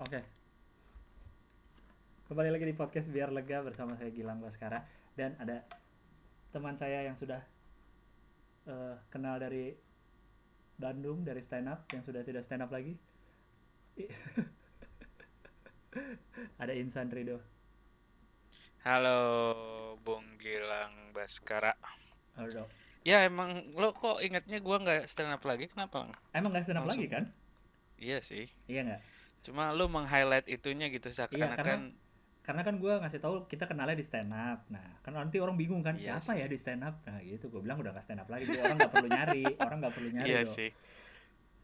Oke. Kembali lagi di podcast biar lega bersama saya Gilang Baskara dan ada teman saya yang sudah eh, kenal dari Bandung dari stand up yang sudah tidak stand up lagi. Ada Insan Rido. Halo, Bung Gilang Baskara. Halo. Ya emang lo kok ingetnya gua nggak stand up lagi? Kenapa? Emang nggak stand up lagi Langsung. kan? Iya sih. Iya nggak? Cuma lu meng-highlight itunya gitu Iya, seakan-akan Karena kan gue ngasih tahu kita kenalnya di stand up. Nah, kan nanti orang bingung kan Iya siapa sih. ya di stand up. Nah, gitu gue bilang udah nggak stand up lagi. Jadi orang nggak perlu nyari, orang nggak perlu nyari. iya dong. sih.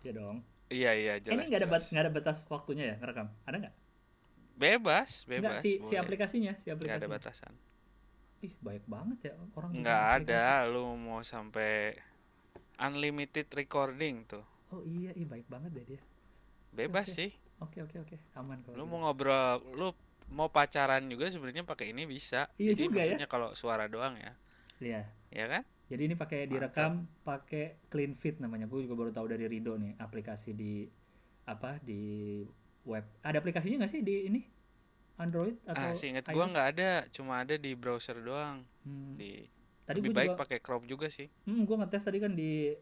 Iya dong. Iya iya Eh, jelas. ini nggak ada jelas. nggak ada batas waktunya ya ngerekam? Ada nggak? Bebas, bebas. si, si boleh. aplikasinya, si Nggak ada aplikasinya. batasan. Ih, baik banget ya orang Nggak aplikasi. ada. Lu mau sampai unlimited recording tuh. Oh iya, ih baik banget deh dia. Bebas Oke. sih. Oke oke oke, aman kalau. Lu gitu. mau ngobrol, lu mau pacaran juga sebenarnya pakai ini bisa. Iya Jadi juga ya. maksudnya kalau suara doang ya. Iya. Ya kan? Jadi ini pakai direkam pakai clean fit namanya. Gue juga baru tahu dari Rido nih, aplikasi di apa di web. Ada aplikasinya nggak sih di ini? Android atau Ah, seingat gua iOS? nggak ada, cuma ada di browser doang. Hmm. Di Tadi lebih gue baik pakai Chrome juga sih. hmm, gue ngetes tadi kan di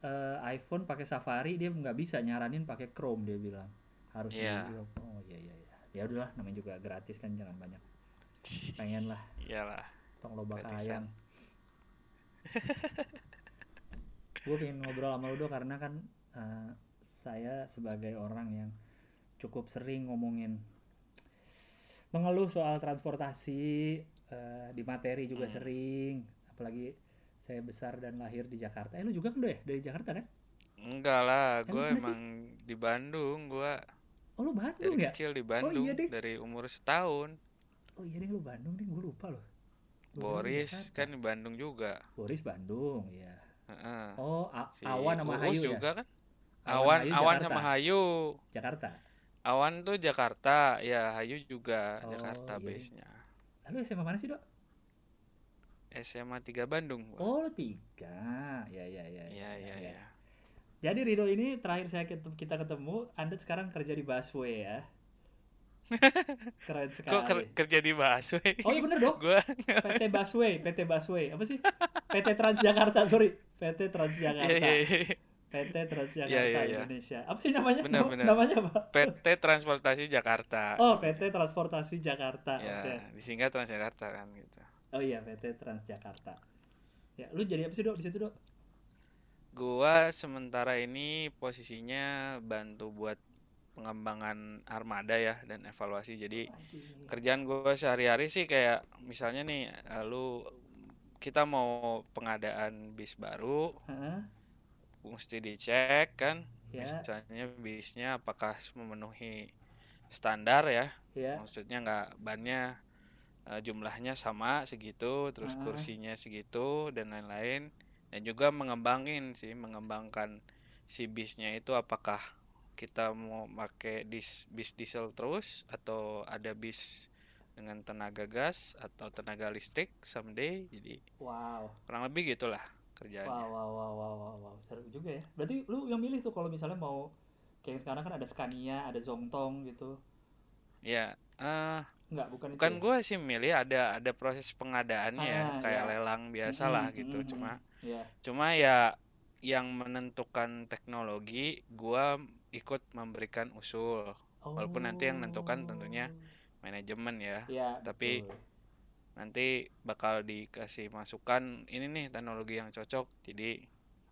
eh, iPhone pakai Safari dia nggak bisa nyaranin pakai Chrome dia bilang. Harus Iya. di oh iya iya iya. Ya udahlah namanya juga gratis kan jangan banyak. Pengen lah. Iyalah. tong loba kayang. Gue pengen ngobrol sama Ludo karena kan eh, saya sebagai orang yang cukup sering ngomongin mengeluh soal transportasi eh, di materi juga Hmm. sering. Apalagi saya besar dan lahir di Jakarta eh lu juga kan Do ya dari Jakarta kan Enggak lah, Emang gue mana sih? emang di Bandung, gue oh lu dari Bandung ya kecil di Bandung, iya deh. dari umur setahun. oh iya deh lu Bandung deh gue lupa loh Gua Boris Jakarta. kan di Bandung juga. Boris Bandung ya Heeh. oh A- Si Awan sama Uus Hayu ya juga kan? Awan, Awan, Hayu, Awan Jakarta. sama Hayu. Jakarta Awan tuh Jakarta, ya Hayu juga Oh, Jakarta iya, iya. base-nya. lalu SMA mana sih dok SMA 3 Bandung. Oh tiga, ya ya ya. Iya, iya, iya. Jadi Rido ini terakhir saya ketemu, kita ketemu, Anda sekarang kerja di busway ya. Keren sekali. Kok ker- kerja di busway? Oh iya bener dong, Gua PT Busway, PT Busway, apa sih? PT Transjakarta, sorry, PT Transjakarta, Iya, iya, iya. PT Transjakarta Iya, iya, iya. Indonesia. Apa sih namanya? Benar, benar. Namanya apa? PT Transportasi Jakarta. Oh PT Transportasi Jakarta, ya, oke. disingkat Transjakarta kan gitu. Oh iya PT Transjakarta. Ya, lu jadi apa sih dok di situ dok? Gua sementara ini posisinya bantu buat pengembangan armada ya dan evaluasi. Jadi kerjaan gua sehari-hari sih kayak misalnya nih, eh, lu kita mau pengadaan bis baru, Heeh, mesti dicek kan. Ya, Misalnya bisnya apakah memenuhi standar ya. ya. Maksudnya nggak bannya eh, jumlahnya sama segitu, terus Ah. kursinya segitu dan lain-lain. Dan juga mengembangin sih, mengembangkan si bisnya itu apakah kita mau pakai dis, bis diesel terus atau ada bis dengan tenaga gas atau tenaga listrik someday. Jadi Wow. kurang lebih gitulah Wow, kerjaannya. wow, wow, wow, wow, wow. Seru juga ya. Berarti lu yang milih tuh kalau misalnya mau kayak sekarang kan ada Scania, ada Zongtong gitu. Ya, eh Enggak, bukan itu. bukan ya? gue sih milih ada ada proses pengadaannya ya, Ah, kayak ya. lelang biasa lah Mm-mm, gitu. mm-mm, Cuma Iya. Cuma ya yang menentukan teknologi, gua ikut memberikan usul. Walaupun nanti yang menentukan tentunya Manajemen ya. Iya, tapi- betul. Nanti bakal dikasih masukan ini nih teknologi yang cocok. Jadi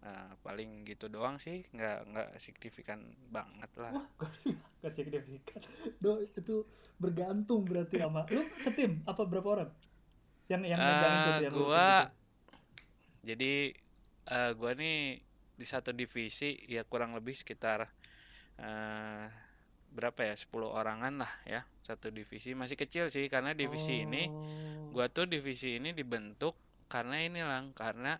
eh, paling gitu doang sih, nggak nggak signifikan banget lah. Wah, signifikan. Do, itu bergantung berarti sama lu setim apa berapa orang? Yang yang tuh, yang gua. Jadi eh, gua nih di satu divisi ya kurang lebih sekitar eh, berapa ya 10 orangan lah ya satu divisi masih kecil sih karena divisi ini Oh. gua tuh divisi ini dibentuk karena ini lang karena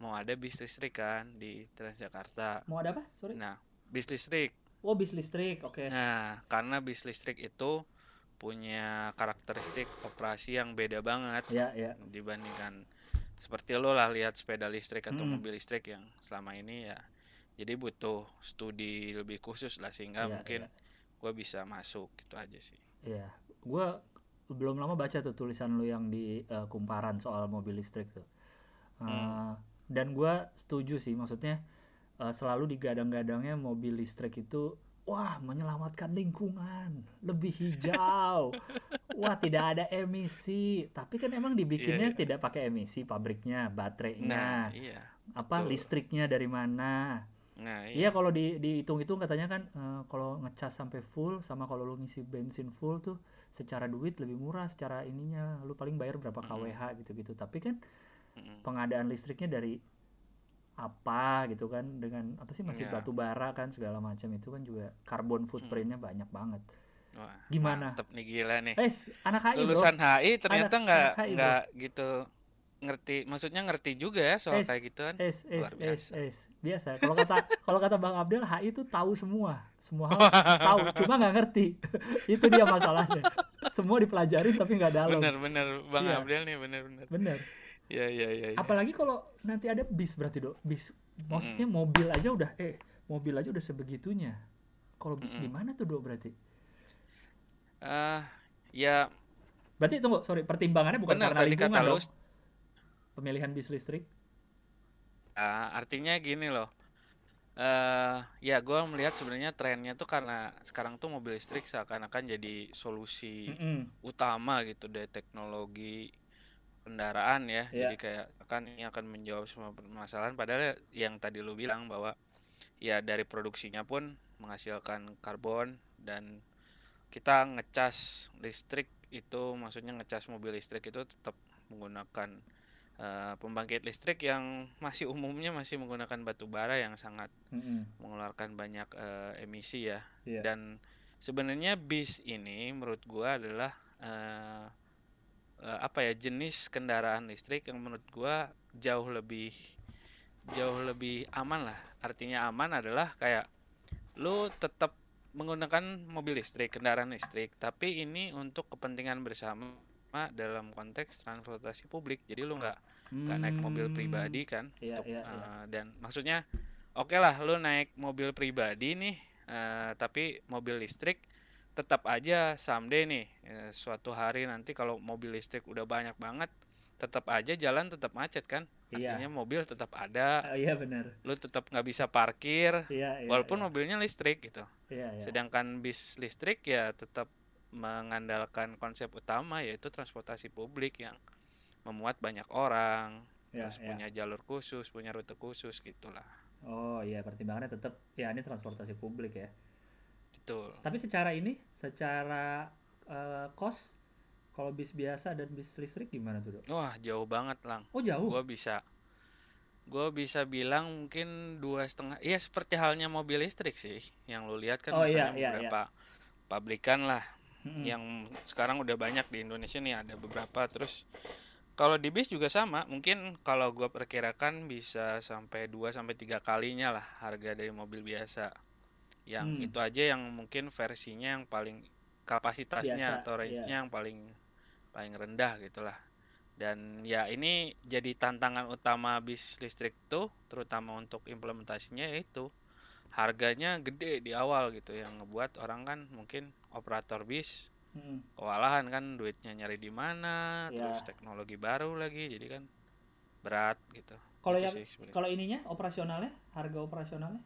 mau ada bis listrik kan di Transjakarta. mau ada apa? Sorry. Nah, bis listrik. Oh, bis listrik. Oke. Nah, karena bis listrik itu punya karakteristik operasi yang beda banget Ya, ya. dibandingkan seperti lo lah lihat sepeda listrik atau Mm. mobil listrik yang selama ini ya jadi butuh studi lebih khusus lah sehingga Iya, mungkin iya. gue bisa masuk gitu aja sih Iya, gua belum lama baca tuh tulisan lu yang di eh, kumparan soal mobil listrik tuh. Hmm. Dan gua setuju sih, maksudnya eh, selalu digadang-gadangnya mobil listrik itu, wah menyelamatkan lingkungan, lebih hijau, wah tidak ada emisi. Tapi kan emang dibikinnya iya. tidak pakai emisi pabriknya, nah baterainya, iya apa betul listriknya dari mana. nah Iya iya kalau di dihitung-hitung katanya kan eh, kalau ngecas sampai full sama kalau lu ngisi bensin full tuh secara duit lebih murah secara ininya lu paling bayar berapa kWh gitu-gitu. Tapi kan Pengadaan listriknya dari apa gitu kan dengan apa sih masih Iya. batu bara kan segala macam itu kan juga carbon footprintnya banyak banget. Wah, Gimana? mantep nih gila nih Eh anak HI bro, lulusan HI ternyata nggak bro. nggak gitu ngerti maksudnya ngerti juga ya soal Es, kayak gituan es es Luar biasa. es biasa. Kalau kata kalau kata Bang Abdel HI itu tahu semua, semua hal tahu, cuma nggak ngerti. itu dia masalahnya. Semua dipelajarin tapi nggak dalam. bener bener bang Iya. Abdel nih bener bener Bener. Ya ya ya, ya. Apalagi kalau nanti ada bis berarti dok, bis. Maksudnya mobil aja udah, eh mobil aja udah sebegitunya. Kalau bis Mm-mm. gimana tuh dok berarti? Ah, ya Berarti tunggu, sorry, pertimbangannya bukan Benar, karena lingkungan kata dong. Pemilihan bis listrik. ah, artinya gini loh eh ya gue melihat sebenarnya trennya tuh karena sekarang tuh mobil listrik seakan-akan jadi solusi Mm-mm. utama gitu dari teknologi kendaraan ya. Iya. Jadi kayak kan ini akan menjawab semua permasalahan padahal yang tadi lu bilang bahwa ya dari produksinya pun menghasilkan karbon dan kita ngecas listrik itu maksudnya ngecas mobil listrik itu tetap menggunakan eh, pembangkit listrik yang masih umumnya masih menggunakan batu bara yang sangat Mm-mm. mengeluarkan banyak eh, emisi ya Iya. dan sebenarnya bis ini menurut gua adalah eh, eh, apa ya jenis kendaraan listrik yang menurut gua jauh lebih jauh lebih aman lah artinya aman adalah kayak lu tetap menggunakan mobil listrik kendaraan listrik tapi ini untuk kepentingan bersama dalam konteks transportasi publik jadi lu nggak nggak naik mobil Hmm. pribadi kan Iya, untuk iya, iya. eh, dan maksudnya oke lah lu naik mobil pribadi nih eh, tapi mobil listrik tetap aja someday nih eh, suatu hari nanti kalau mobil listrik udah banyak banget tetap aja jalan tetap macet kan Iya. artinya mobil tetap ada Ah, iya benar. lu tetap nggak bisa parkir Iya, iya. walaupun iya. mobilnya listrik gitu Iya, iya. sedangkan bis listrik ya tetap mengandalkan konsep utama yaitu transportasi publik yang memuat banyak orang Iya, terus iya. punya jalur khusus punya rute khusus gitulah Oh iya, pertimbangannya tetap ya ini transportasi publik ya. Betul. Tapi secara ini, secara eh, cost, kalau bis biasa dan bis listrik gimana tuh dok? wah jauh banget lang. Oh jauh. gua bisa gua bisa bilang mungkin dua setengah ya seperti halnya mobil listrik sih. Yang lu lihat kan Oh, iya, misalnya iya, beberapa pabrikan lah. Mm-mm. yang sekarang udah banyak di Indonesia nih ada beberapa. Terus kalau di bis juga sama. Mungkin kalau gua perkirakan bisa sampai 2 sampai tiga kalinya lah harga dari mobil biasa yang Hmm. itu aja yang mungkin versinya yang paling kapasitasnya Biasa, atau iya. range-nya yang paling paling rendah gitulah dan ya ini jadi tantangan utama bis listrik tuh terutama untuk implementasinya yaitu harganya gede di awal gitu yang ngebuat orang kan mungkin operator bis Mm-mm. kewalahan kan duitnya nyari di mana Ya. terus teknologi baru lagi jadi kan berat gitu Kalau yang kalau ininya operasionalnya, harga operasionalnya?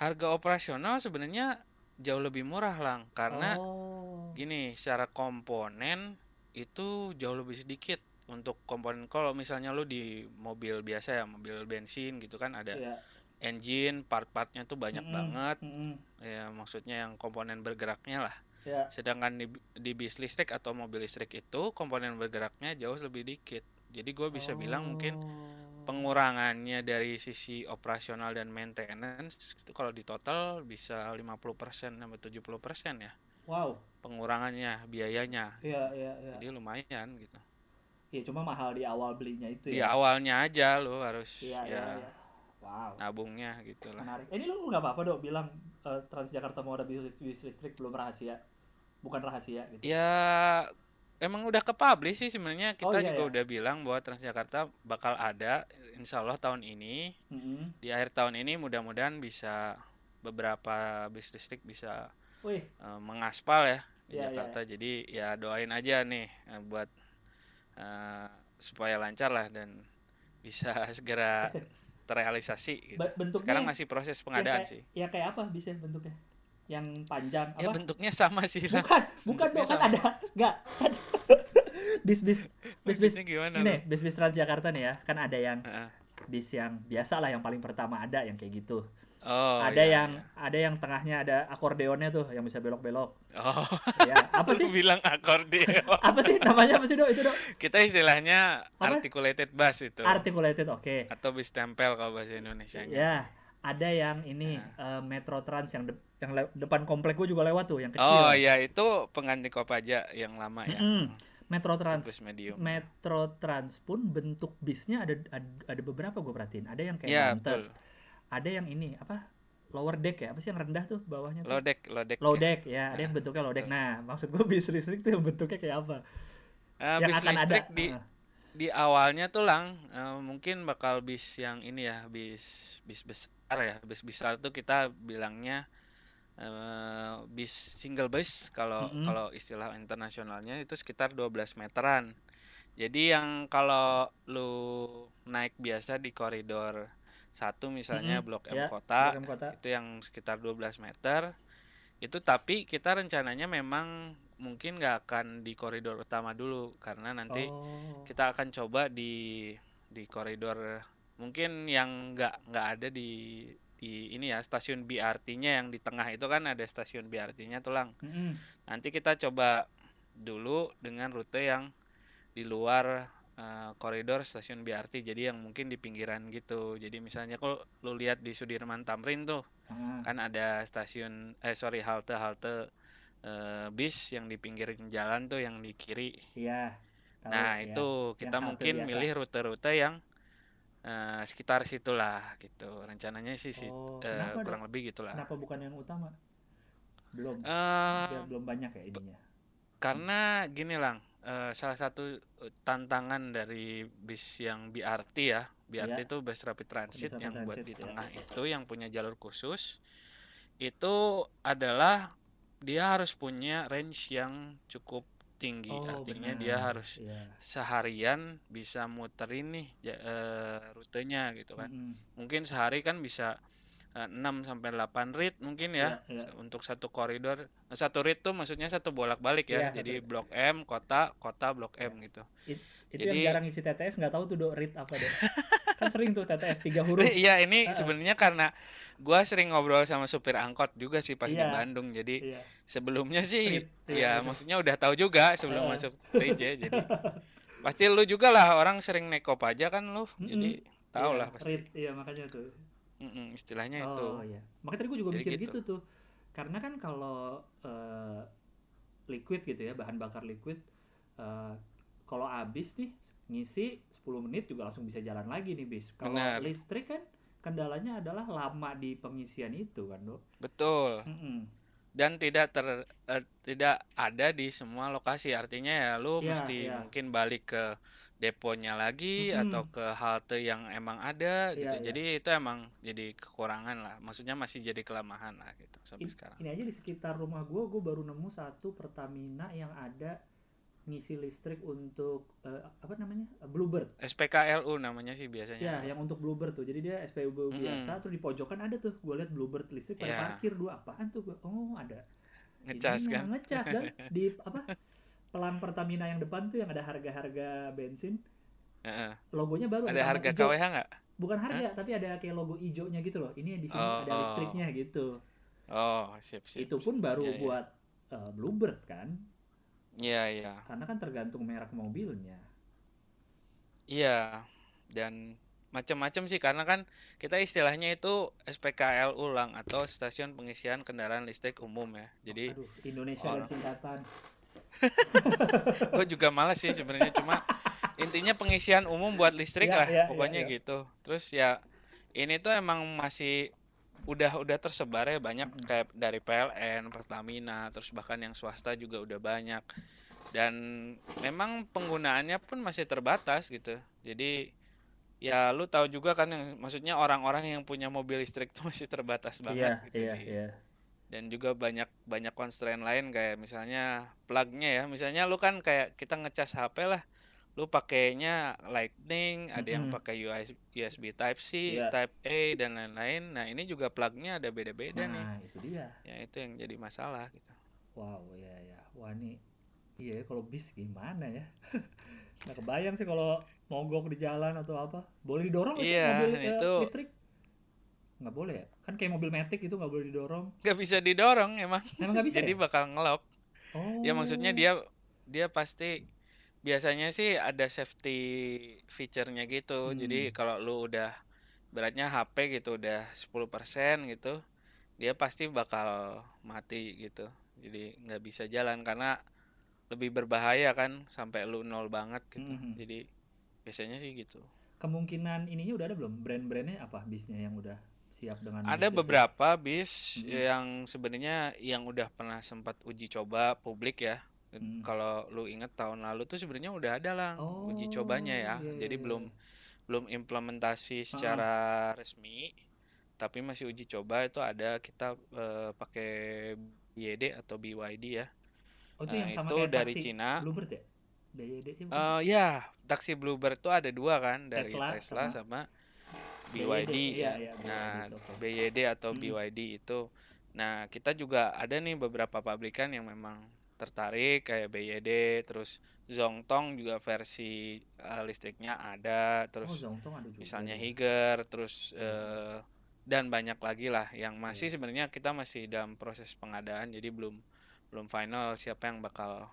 Harga operasional sebenarnya jauh lebih murah lang karena oh. gini secara komponen itu jauh lebih sedikit untuk komponen kalau misalnya lu di mobil biasa ya mobil bensin gitu kan ada Iya. engine part-partnya tuh banyak Mm-mm. banget Mm-mm. ya maksudnya yang komponen bergeraknya lah Ya. sedangkan di, di bis listrik atau mobil listrik itu komponen bergeraknya jauh lebih dikit jadi gue bisa bilang mungkin Oh. Pengurangannya dari sisi operasional dan maintenance itu kalau di total bisa 50% sampai 70% ya Wow. pengurangannya biayanya Iya, iya, iya. jadi lumayan gitu Iya, cuma mahal di awal belinya itu di ya. awalnya aja lo harus Iya, iya, ya iya. Wow. nabungnya gitu lah Menarik. Eh, ini lu nggak apa-apa dok bilang eh, Transjakarta mau ada bis, bis listrik belum rahasia, bukan rahasia gitu. ya emang udah ke publish sih sebenarnya Oh, kita iya, juga iya. udah bilang bahwa Transjakarta bakal ada insya Allah tahun ini Mm-mm. di akhir tahun ini mudah-mudahan bisa beberapa bis listrik bisa Wih, eh, mengaspal ya di Iya, iya. Jakarta. Jadi ya doain aja nih eh, buat eh, supaya lancar lah dan bisa segera terrealisasi gitu. Bentuknya Sekarang masih proses pengadaan kayak- sih. ya kayak apa bisa bentuknya? Yang panjang Ya apa? bentuknya sama sih lah. bukan, bukan dong kan ada enggak. bis bis bis bis Maksudnya gimana ini lu? bis bis Transjakarta nih ya, kan ada yang Heeh. bis yang biasa lah yang paling pertama ada yang kayak gitu. Oh, ada iya, yang iya. ada yang tengahnya ada akordeonnya tuh yang bisa belok-belok. Oh, Ya, apa sih? bilang akordeon. Apa sih namanya apa sih, Dok? Itu, Dok? Kita istilahnya Apa? articulated bass itu Articulated, oke. atau bis tempel kalau bahasa Indonesia Ya, ada yang ini Nah. eh, Metro Trans yang de- yang depan komplek gue juga lewat tuh yang kecil. Oh iya itu pengganti Kopaja yang lama ya. Mm-mm. Metro Trans. Medium. Metro Trans pun bentuk bisnya ada ada, ada beberapa gue perhatiin. Ada yang kayak Banter. betul. Ada yang ini apa? Lower deck ya? Apa sih yang rendah tuh bawahnya tuh? Low deck, low deck. Low ya. deck ya, ada yang bentuknya low deck. Nah, maksud gue bis listrik tuh yang bentuknya kayak apa? Eh, yang bis akan listrik ada. di Ah. Di awalnya tuh lang eh, mungkin bakal bis yang ini ya bis bis besar ya bis besar tuh kita bilangnya eh, bis single bus kalau Mm-mm. kalau istilah internasionalnya itu sekitar 12 meteran jadi yang kalau lu naik biasa di koridor satu misalnya Mm-mm. blok M Ya, kota Blok M kota. itu yang sekitar 12 meter itu tapi kita rencananya memang mungkin nggak akan di koridor utama dulu karena nanti Oh. kita akan coba di di koridor mungkin yang nggak nggak ada di di ini ya stasiun BRT-nya yang di tengah itu kan ada stasiun BRT-nya tuh lang Mm-mm. nanti kita coba dulu dengan rute yang di luar eh, koridor stasiun BRT jadi yang mungkin di pinggiran gitu jadi misalnya kalau lu lihat di Sudirman Tamrin tuh Ah. kan ada stasiun eh sorry halte eh, bis yang di pinggir jalan tuh yang di kiri Iya. tahu, nah ya. itu kita halte mungkin biasa. milih rute-rute yang eh, sekitar situlah gitu rencananya sih sih Oh, eh, Dok? kurang lebih gitulah Kenapa bukan yang utama? Belum. Eh, Biar belum banyak ya ininya. karena gini lang eh, salah satu tantangan dari bis yang BRT ya BRT Iya. itu bus rapid transit rapid yang buat transit, di ya. tengah itu yang punya jalur khusus itu adalah dia harus punya range yang cukup tinggi artinya dia Oh, benar. harus Iya. seharian bisa muterin nih ja- eh, rutenya gitu kan Mm-mm. mungkin sehari kan bisa eh, 6 sampai 8 rit mungkin ya Iya, iya. se- untuk satu koridor Nah, satu rit tuh maksudnya satu bolak-balik ya Iya, jadi satu- blok M kota kota blok M gitu Itu Jadi- yang jarang isi TTS nggak tahu tuh do read apa deh. kan sering tuh TTS tiga huruf. iya ini Heeh. sebenarnya karena gua sering ngobrol sama supir angkot juga sih pas di Iya. Bandung jadi Iya. sebelumnya sih Rit, ya iya. maksudnya udah tahu juga sebelum Heeh. masuk TJ jadi pasti lu juga lah orang sering naik aja kan lu jadi tahu Iya, lah pasti read, iya makanya tuh. Mm-mm, istilahnya itu Oh iya. Makanya tadi gue juga Jadi mikir gitu. gitu. tuh. Karena kan kalau eh, liquid gitu ya, bahan bakar liquid eh, kalau habis nih ngisi 10 menit juga langsung bisa jalan lagi nih bis. Kalau Benar. listrik kan kendalanya adalah lama di pengisian itu kan, Dok. betul Mm-mm. dan tidak ter eh, tidak ada di semua lokasi artinya ya lu Iya, mesti iya. mungkin balik ke deponya lagi Mm-mm. atau ke halte yang emang ada gitu Iya, iya. jadi itu emang jadi kekurangan lah maksudnya masih jadi kelemahan lah gitu sampai In- sekarang Ini aja di sekitar rumah gue, gue baru nemu satu Pertamina yang ada ngisi listrik untuk eh, apa namanya Bluebird. SPKLU namanya sih biasanya Ya, yang untuk Bluebird tuh. Jadi dia SPBU Mm-mm. biasa, terus di pojokan ada tuh. Gue liat Bluebird listrik pada Iya. parkir dua apaan tuh? Gua, oh ada. ngecas kan Ngecas dan di apa? Pelang Pertamina yang depan tuh yang ada harga-harga bensin, Heeh. logonya baru ada alamat harga. KWH nggak Bukan harga, tapi ada kayak logo hijaunya gitu loh. Ini di sini Oh, ada oh. listriknya gitu. oh sip sip Itu pun baru Iya, iya. buat eh, Bluebird kan, iya iya karena kan tergantung merek mobilnya. Iya, dan macam-macam sih karena kan kita istilahnya itu SPKL ulang atau stasiun pengisian kendaraan listrik umum ya. Jadi Aduh, Indonesia orang- singkatan. gue juga males sih sebenarnya cuma intinya pengisian umum buat listrik Iya, lah iya, iya, pokoknya iya. gitu. Terus ya ini tuh emang masih udah udah tersebar ya banyak Mm-mm. kayak dari PLN, Pertamina, terus bahkan yang swasta juga udah banyak. Dan memang penggunaannya pun masih terbatas gitu. Jadi ya lu tahu juga kan yang maksudnya orang-orang yang punya mobil listrik tuh masih terbatas banget Iya, gitu iya, di, iya. dan juga banyak banyak constraint lain kayak misalnya plugnya ya misalnya lu kan kayak kita ngecas HP lah lu pakainya Lightning ada yang pakai US USB Type C Iya. Type A dan lain-lain nah ini juga plugnya ada beda-beda nih Nah, itu dia. ya itu yang jadi masalah gitu Wow, ya ya. Wah, ini iya ya, kalau bis gimana ya? Nggak kebayang sih kalau mogok di jalan atau apa. Boleh didorong Iya, mobil eh, itu. listrik? Nggak boleh ya? Kan kayak mobil Matic itu nggak boleh didorong. nggak bisa didorong emang Emang nggak bisa jadi ya? bakal ngelok Oh. ya maksudnya dia dia pasti biasanya sih ada safety feature-nya gitu jadi Hmm. kalau lu udah beratnya HP gitu udah 10% gitu dia pasti bakal mati gitu jadi nggak bisa jalan karena lebih berbahaya kan sampai lu nol banget gitu Mhm. jadi biasanya sih gitu Kemungkinan ininya udah ada belum? Brand-brandnya apa bisnya yang udah siap dengan ada beberapa bis Mhm. yang sebenarnya yang udah pernah sempat uji coba publik ya Hmm. kalau lu inget tahun lalu tuh sebenarnya udah ada lah uji cobanya ya Oh, iya, jadi iya, belum iya. belum implementasi secara resmi tapi masih uji coba itu ada kita eh, pakai BYD atau BYD ya Oh, itu Nah, yang sama itu kayak dari taksi Cina. Bluebird ya? BYD ya? Eh, ya taksi Bluebird tuh ada dua kan dari Tesla Tesla, sama sama BYD, BYD iya, ya. iya, nah. BYD atau Hmm. BYD itu nah kita juga ada nih beberapa pabrikan yang memang tertarik kayak BYD terus Zongtong juga versi eh, listriknya ada Oh, terus Zongtong ada juga. misalnya ya. Higer terus eh, dan banyak lagi lah yang masih Iya. sebenarnya kita masih dalam proses pengadaan jadi belum belum final siapa yang bakal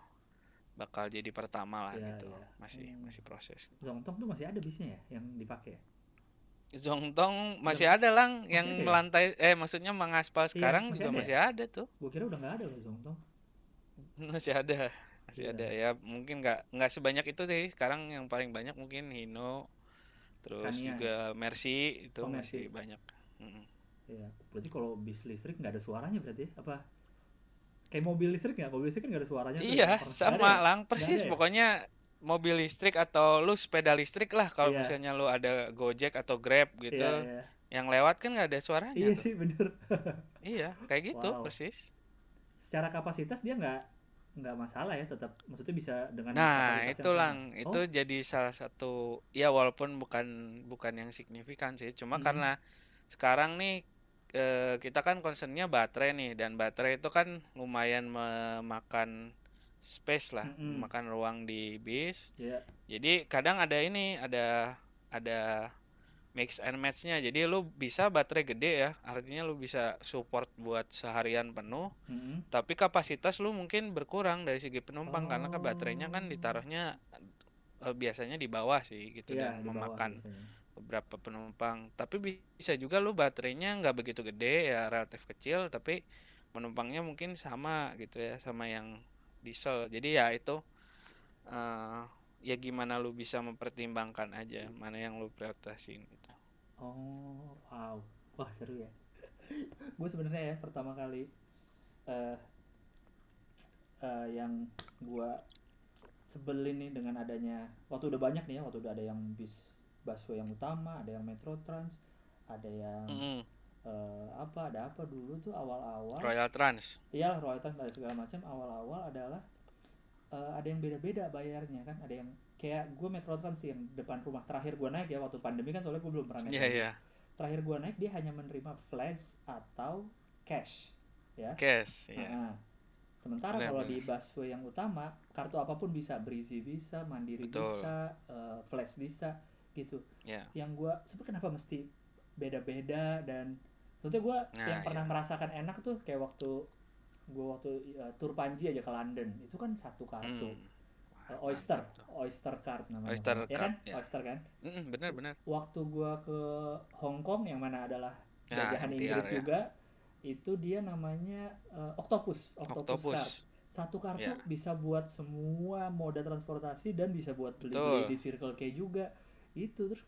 bakal jadi pertama lah Iya, gitu iya. masih Hmm. masih proses Zongtong tuh masih ada bisnya ya yang dipakai ya? Zongtong masih ada lang yang ada ya? melantai eh maksudnya mengaspal sekarang masih juga ada ya? masih ada tuh Gue kira udah nggak ada loh Zongtong. masih ada masih Iya. ada ya mungkin nggak nggak sebanyak itu sih sekarang yang paling banyak mungkin Hino terus Scania ya? juga Mercy itu Oh, masih Mercy. banyak Mm-mm. Iya. Berarti kalau bis listrik nggak ada suaranya berarti ya? apa? Kayak mobil listrik nggak? Mobil listrik kan nggak ada suaranya. tuh, Iya, motor. Nggak sama ada ya? lang persis ya? pokoknya mobil listrik atau lu sepeda listrik lah kalau Iya. misalnya lu ada Gojek atau Grab gitu Iya, iya. yang lewat kan nggak ada suaranya Iya tuh sih bener. iya kayak gitu Wow. persis Secara kapasitas dia nggak nggak masalah ya, tetap maksudnya bisa dengan nah itu lang sama. itu Oh, jadi salah satu ya walaupun bukan bukan yang signifikan sih cuma Mhm. karena sekarang nih eh, kita kan concernnya baterai nih dan baterai itu kan lumayan memakan space lah Mm-mm. makan ruang di bis Iya. Jadi kadang ada ini, ada ada mix and match-nya. Jadi lu bisa baterai gede ya, artinya lu bisa support buat seharian penuh, Mm-mm. tapi kapasitas lu mungkin berkurang dari segi penumpang karena kan baterainya kan Oh. ditaruhnya eh, biasanya di bawah sih gitu Iya, dan di bawah memakan biasanya. beberapa penumpang. Tapi bisa juga lu baterainya nggak begitu gede ya relatif kecil, tapi penumpangnya mungkin sama gitu ya sama yang diesel. Jadi ya itu eh, ya gimana lu bisa mempertimbangkan aja mana yang lu prioritasin gitu. Oh, wow. Wah, seru ya. gue sebenarnya ya pertama kali eh eh, yang gua sebelin nih dengan adanya waktu udah banyak nih ya, waktu udah ada yang bis busway yang utama, ada yang metro trans, ada yang Mm-mm. eh, apa, ada apa dulu tuh awal-awal. Royal Trans. Iya, Royal Trans ada segala macam. Awal-awal adalah eh, ada yang beda-beda bayarnya kan. Ada yang kayak gue Metro Trans yang depan rumah terakhir gue naik ya waktu pandemi kan soalnya gue belum pernah naik. Iya lagi. iya. Terakhir gue naik dia hanya menerima flash atau cash. Ya. Cash, iya. Nah, sementara kalau di busway yang utama kartu apa pun bisa, Breezy bisa, Mandiri Betul. bisa, eh, flash bisa gitu. Iya. Yang gue sebenarnya kenapa mesti beda-beda dan Maksudnya gue Nah, yang pernah iya. merasakan enak tuh kayak waktu gue waktu uh, tur Panji aja ke London itu kan satu kartu Hmm. Uh, Oyster Mantap. Oyster card namanya Oyster ya card, kan ya. Oyster kan Mm-mm, bener bener. waktu gue ke Hong Kong yang mana adalah Nah, jajahan MTR Inggris ya. juga itu dia namanya uh, Octopus Octopus, card Octopus. satu kartu Ya. bisa buat semua moda transportasi dan bisa buat beli Betul. di Circle K juga itu terus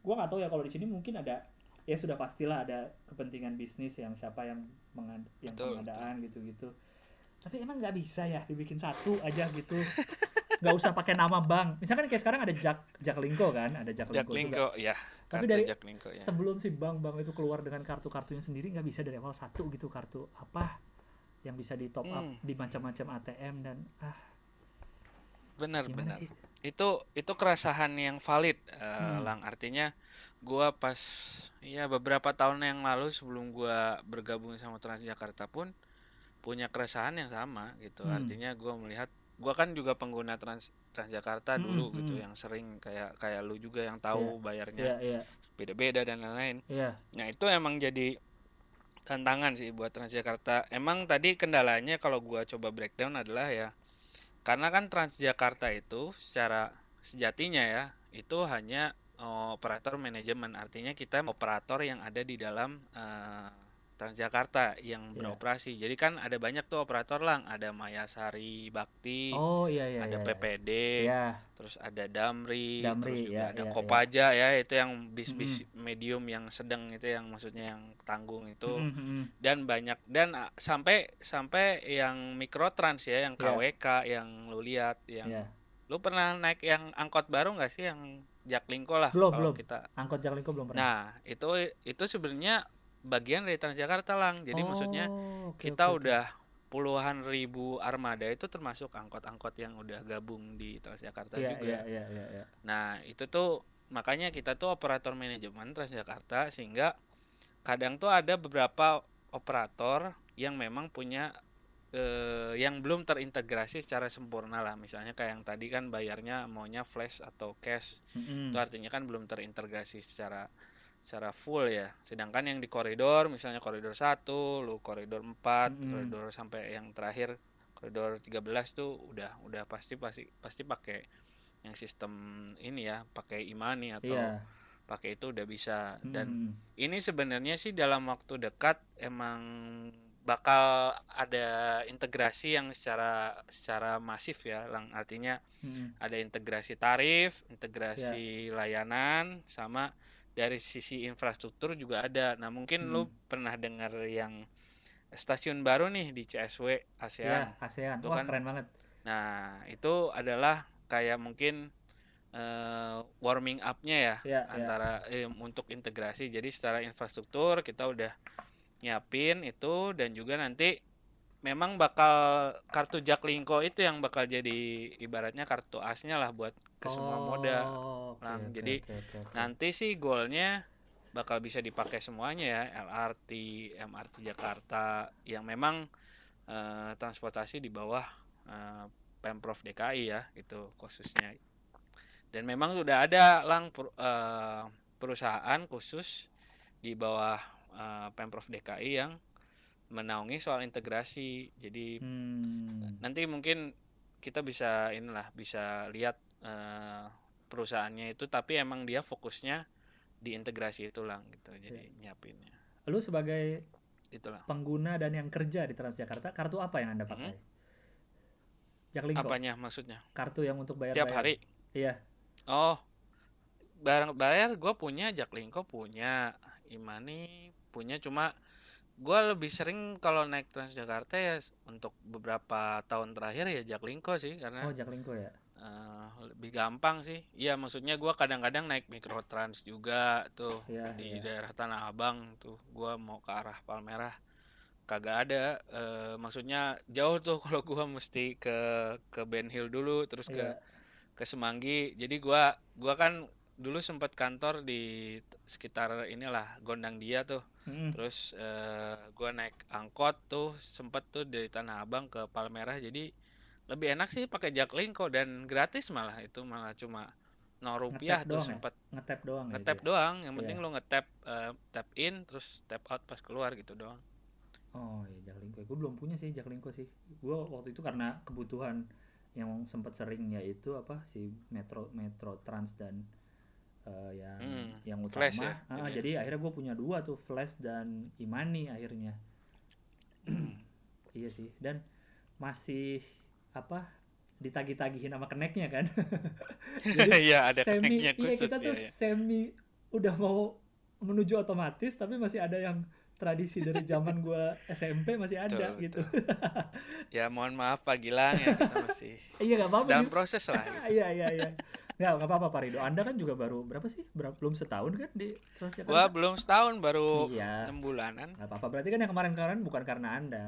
gua nggak tahu ya kalau di sini mungkin ada ya sudah pastilah ada kepentingan bisnis yang siapa yang mengad yang Betul, pengadaan gitu-gitu tapi emang nggak bisa ya dibikin satu aja gitu. Nggak usah pakai nama bank. Misalkan kayak sekarang ada Jak Jaklingko kan? Ada Jaklingko, Jaklingko ya. Tapi kartu dari- Jaklingko ya. sebelum si bank-bank itu keluar dengan kartu-kartunya sendiri nggak bisa dari awal satu gitu. Kartu apa yang bisa di top up Hmm. di macam-macam ATM dan ah. Benar benar. sih? Itu itu keresahan yang valid eh, Hmm. lang. Artinya gua pas ya beberapa tahun yang lalu sebelum gua bergabung sama Transjakarta pun punya keresahan yang sama gitu Hmm. artinya gua melihat gua kan juga pengguna Trans Transjakarta Hmm, dulu gitu hmm. yang sering kayak kayak lu juga yang tahu bayarnya iya iya beda-beda dan lain-lain iya Nah, itu emang jadi tantangan sih buat Transjakarta. Emang tadi kendalanya kalau gua coba breakdown adalah ya karena kan Transjakarta itu secara sejatinya ya itu hanya eh, operator manajemen. Artinya kita operator yang ada di dalam eh, Transjakarta yang Iya. beroperasi. Jadi kan ada banyak tuh operator lang, ada Mayasari Bakti, oh iya iya ada iya, PPD, iya terus ada Damri, Damri, terus juga ya, ada ya, Kopaja ya itu yang bis-bis medium yang sedang itu yang maksudnya yang tanggung itu Mm, mm, mm. dan banyak dan ah, sampai sampai yang mikrotrans ya yang Ya. KWK yang lu lihat yang Iya. lu pernah naik yang angkot baru nggak sih yang Jaklingko lah Belum, kalau belum. kita angkot Jaklingko belum pernah nah itu itu sebenarnya bagian dari Transjakarta lang jadi maksudnya Oh, oke, kita oke, oke. udah puluhan ribu armada itu termasuk angkot-angkot yang udah gabung di Transjakarta iya juga iya iya iya iya. Nah, itu tuh makanya kita tuh operator manajemen Transjakarta sehingga kadang tuh ada beberapa operator yang memang punya eh, yang belum terintegrasi secara sempurna lah. Misalnya kayak yang tadi kan bayarnya maunya flash atau cash. Mm-mm. Itu artinya kan belum terintegrasi secara secara full ya. Sedangkan yang di koridor misalnya koridor 1, lu koridor 4, Mm-mm. koridor sampai yang terakhir koridor 13 tuh udah udah pasti pasti pasti pakai yang sistem ini ya, pakai imani atau iya pakai itu udah bisa dan Mm. ini sebenarnya sih dalam waktu dekat emang bakal ada integrasi yang secara secara masif ya, lang artinya Mm-mm. ada integrasi tarif, integrasi layanan, sama dari sisi infrastruktur juga ada. Nah mungkin lu pernah dengar yang stasiun baru nih di CSW iya ASEAN. ASEAN Itu wah kan- keren banget Nah itu adalah kayak mungkin eh, warming up-nya ya iya. antara eh, untuk integrasi. Jadi secara infrastruktur kita udah nyiapin itu dan juga nanti memang bakal kartu Jaklingko itu yang bakal jadi ibaratnya kartu asnya lah buat ke semua moda. Oh, oke, Lang. oke, Jadi oke, oke, oke. Nanti sih goalnya bakal bisa dipakai semuanya ya LRT, MRT Jakarta yang memang eh, transportasi di bawah eh, pemprov DKI ya itu khususnya. Dan memang sudah ada lang per- eh, perusahaan khusus di bawah eh, pemprov DKI yang menaungi soal integrasi. Jadi Hmm. nanti mungkin kita bisa inilah bisa lihat eh, perusahaannya itu tapi emang dia fokusnya di integrasi itu lang gitu jadi nyiapinnya. Lu sebagai itulah. pengguna dan yang kerja di Transjakarta kartu apa yang anda pakai? Jaklingko. Apanya maksudnya? Kartu yang untuk bayar tiap hari? Iya. Oh barang bayar gue punya Jaklingko punya Imani punya cuma gue lebih sering kalau naik Transjakarta ya untuk beberapa tahun terakhir ya Jaklingko sih karena oh Jaklingko ya Eh, lebih gampang sih. Iya, maksudnya gua kadang-kadang naik mikrotrans juga tuh Iya, di iya. daerah Tanah Abang tuh. Gua mau ke arah Palmerah kagak ada. eh, maksudnya jauh tuh kalau gua mesti ke ke Ben Hill dulu terus ke Iya. ke Semanggi. Jadi gua gua kan dulu sempat kantor di sekitar inilah Gondang Dia tuh. Mm-mm. Terus eh, gua naik angkot tuh sempet tuh dari Tanah Abang ke Palmerah jadi lebih enak sih pakai Jaklingko dan gratis malah itu malah cuma 0 rupiah tuh doang ya? sempat ngetap doang ya ngetap dia? doang yang penting Iya. lu ngetap eh, tap in terus tap out pas keluar gitu doang Oh iya Jaklingko. Gue belum punya sih Jaklingko sih. Gue waktu itu karena kebutuhan yang sempat sering yaitu apa si Metro Metro Trans dan eh, yang Hmm, yang utama. Flash ya, Ah, ini ya. jadi akhirnya gue punya dua tuh Flash dan Imani akhirnya. iya sih. Dan masih apa ditagih-tagihin sama keneknya kan. Jadi iya ada semi keneknya iya khusus kita ya, tuh ya. semi udah mau menuju otomatis tapi masih ada yang tradisi dari zaman gua SMP masih ada Betul, gitu. Ya mohon maaf Pak Gilang ya kita masih Iya nggak apa-apa. dalam Dim. proses lah. gitu. Iya iya iya. Nggak nggak apa-apa Pak Rido. Anda kan juga baru berapa sih? Berapa, belum setahun kan di Transjakarta? Gua belum setahun baru Iya. enam bulanan. Nggak apa-apa. Berarti kan yang kemarin-kemarin bukan karena Anda.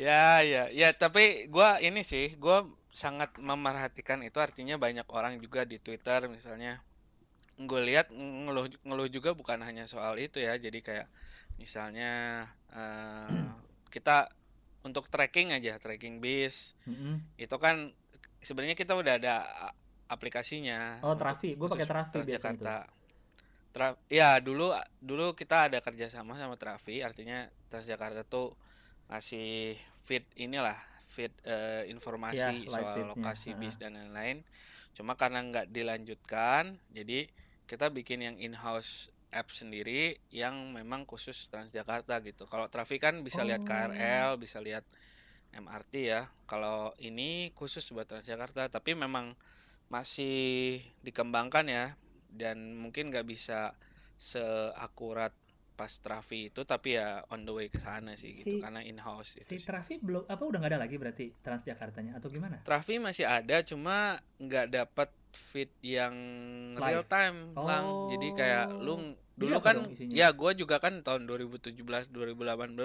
Ya ya ya tapi gua ini sih gua sangat memerhatikan itu artinya banyak orang juga di Twitter misalnya gue lihat ngeluh ngeluh juga bukan hanya soal itu ya jadi kayak misalnya eh, kita untuk tracking aja tracking bis Mm-mm. itu kan sebenarnya kita udah ada aplikasinya Oh Trafi, gue pakai Trafi tuh. Transjakarta. Tra ya dulu dulu kita ada kerjasama sama Trafi, artinya Transjakarta tuh ngasih feed inilah feed Iya, informasi live soal lokasi bis dan lain-lain. Cuma karena nggak dilanjutkan, jadi kita bikin yang in-house app sendiri yang memang khusus Transjakarta gitu. Kalau Trafi kan bisa lihat Oh. KRL, bisa lihat MRT ya. Kalau ini khusus buat Transjakarta, tapi memang masih dikembangkan ya dan mungkin nggak bisa seakurat pas Trafi itu tapi ya on the way ke sana sih gitu Si- karena in house itu Si sih. Trafi belum apa udah nggak ada lagi berarti Transjakartanya atau gimana? Trafi masih ada cuma nggak dapat feed yang Live. real time lang jadi kayak Oh. lu dulu kan ya gua juga kan tahun 2017 2018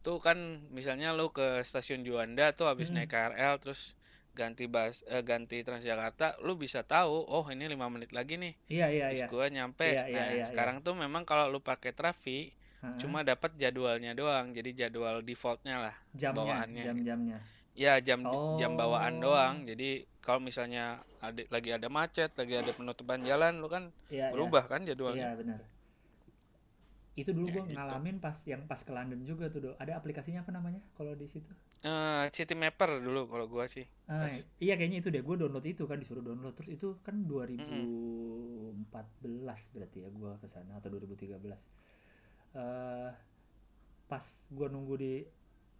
tuh kan misalnya lu ke stasiun Juanda tuh habis Mm-mm. naik KRL terus ganti bus eh, ganti Transjakarta lu bisa tahu oh ini lima menit lagi nih Iya iya terus iya. gua nyampe Iya, iya, nah iya, iya. sekarang tuh memang kalau lu pakai Trafi Heeh. cuma dapat jadwalnya doang jadi jadwal defaultnya lah jamnya, bawaannya jam-jamnya. Ya jam jam bawaan Oh. doang. Jadi kalau misalnya ada lagi ada macet, lagi ada penutupan jalan, lu kan Iya iya. berubah kan Iya jadwalnya. benar. Itu dulu Ya, gua gitu. ngalamin pas yang pas ke London juga tuh, Do. Ada aplikasinya apa namanya kalau di situ? Eh, City Mapper dulu kalau gua sih. Pas. iya kayaknya itu deh. Gue download itu kan disuruh download terus itu kan 2014 berarti ya gua ke sana atau 2013. Eh pas gua nunggu di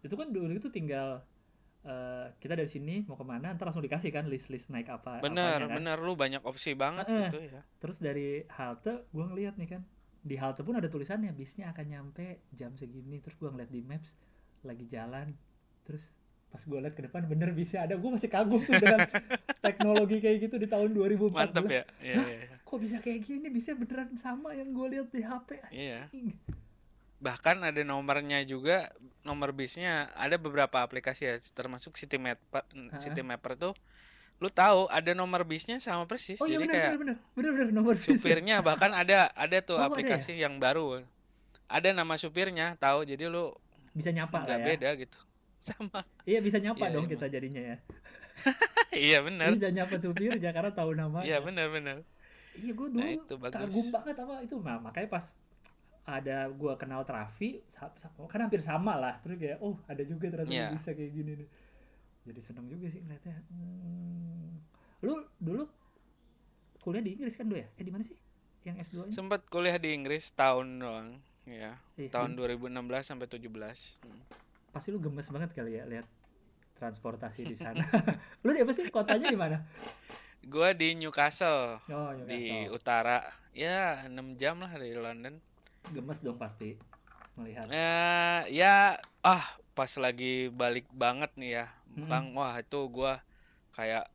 itu kan dulu itu tinggal eh, kita dari sini mau ke mana ntar langsung dikasih kan list-list naik apa Bener, apanya kan. bener lu banyak opsi banget Heeh. itu ya. Terus dari halte gua ngeliat nih kan di halte pun ada tulisannya bisnya akan nyampe jam segini terus gua ngeliat di maps lagi jalan terus pas gua liat ke depan bener bisa ada gua masih kagum tuh dengan teknologi kayak gitu di tahun 2014 Mantep ya. Iya, iya, iya. kok bisa kayak gini bisa beneran sama yang gua lihat di HP Iya. Bahkan ada nomornya juga, nomor bisnya ada beberapa aplikasi ya, termasuk City Mapper. City Mapper tuh lu tahu ada nomor bisnya sama persis. oh iya Jadi bener, kayak bener bener bener nomor bis. supirnya bahkan ada ada tuh Oh, ada ya? aplikasi yang baru. Ada nama supirnya, tahu. Jadi lu bisa nyapa nggak ya beda gitu sama iya bisa nyapa Iya, dong emang. kita jadinya ya iya benar bisa nyapa supirnya karena tahu namanya iya benar benar Iya gue dulu nah itu bagus kagum banget apa itu nah, makanya pas ada gua kenal Trafi kan hampir sama lah terus kayak oh ada juga ternyata Iya. bisa kayak gini nih jadi seneng juga sih ngeliatnya. Hmm. lu dulu kuliah di Inggris kan do ya? Eh di mana sih? Yang S2 nya sempat kuliah di Inggris tahun doang ya. Eh, tahun lu- 2016 sampai 17 Hmm. pasti lu gemes banget kali ya lihat transportasi di sana. Lu di apa sih? Kotanya di mana? Gua di Newcastle oh di Newcastle. utara. Ya 6 jam lah dari London. Gemes dong pasti melihat. Eh ya ah pas lagi balik banget nih ya. Lang wah itu gua kayak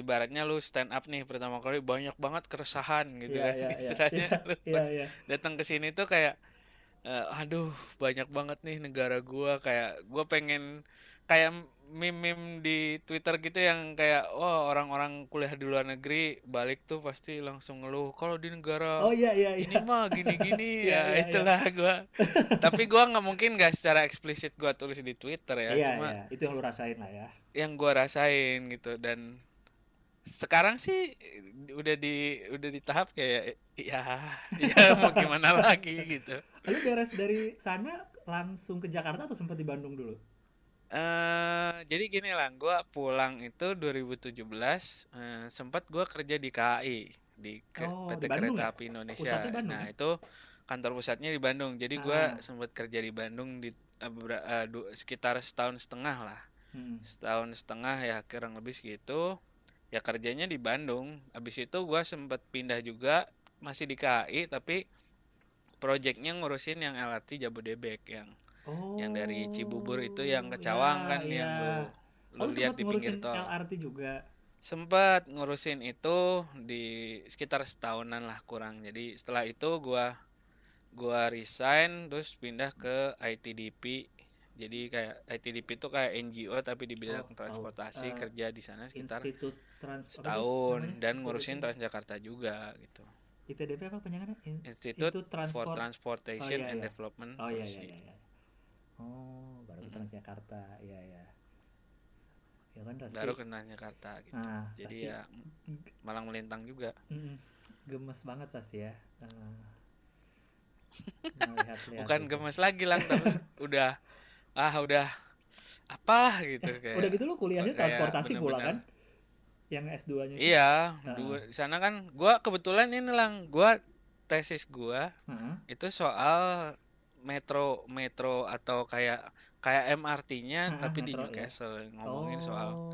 ibaratnya lu stand up nih pertama kali banyak banget keresahan gitu Iya, kan iya, iya, istilahnya. Iya, lu iya pas iya. datang ke sini tuh kayak eh, aduh banyak banget nih negara gua kayak gua pengen kayak meme-meme di Twitter gitu yang kayak wah orang-orang kuliah di luar negeri balik tuh pasti langsung ngeluh kalau di negara oh iya iya ini iya mah gini-gini. Iya, ya iya, iya. itulah gua. Tapi gua nggak mungkin nggak secara eksplisit gua tulis di Twitter ya iya cuma iya. Itu yang lu rasain lah ya. Yang gua rasain gitu. Dan sekarang sih udah di udah di tahap kayak ya ya mau gimana lagi? gitu. Lalu beres dari sana langsung ke Jakarta atau sempat di Bandung dulu? Eh jadi gini lah gua pulang itu 2017 eh, sempat gua kerja di KAI di Ke- Oh, PT di Bandung Kereta ya? Api Indonesia Bandung nah ya? itu kantor pusatnya di Bandung jadi gua Ah. sempat kerja di Bandung di eh, du- sekitar setahun setengah lah Hmm. setahun setengah ya kurang lebih segitu ya kerjanya di Bandung habis itu gua sempat pindah juga masih di KAI tapi projectnya ngurusin yang LRT Jabodebek yang Oh. yang dari Cibubur itu yang ke Cawang ya, kan yang ya. lu Oh, lu lu lihat sempat di pinggir tol. LRT juga. Sempat ngurusin itu di sekitar setahunan lah kurang. Jadi setelah itu gua gua resign terus pindah ke ITDP. Jadi kayak ITDP itu kayak NGO tapi di bidang Oh, transportasi Eh, kerja di sana sekitar Institut Trans setahun dan ngurusin Transjakarta juga gitu. ITDP apa panjangannya? In- Institute Institut for Transport. Transportation Oh, iya, and iya. Development Oh iya iya iya. iya. Oh, baru ke. Transjakarta. Iya iya. Ya kan pasti. Baru ke Transjakarta gitu. Nah, Jadi pasti ya malang melintang juga. mm, gemes banget pasti ya. Eh, melihat-lihat Bukan itu. gemes lagi lang tapi udah ah udah apalah gitu kayak. Udah gitu lu kuliahnya kayak transportasi pula bener-bener. kan? Yang S2-nya itu. Iya, Nah. dua sana kan gua kebetulan ini lang gua tesis gua Heeh. itu soal metro metro atau kayak kayak MRT-nya Ah, tapi di ya. Newcastle ngomongin soal Oh,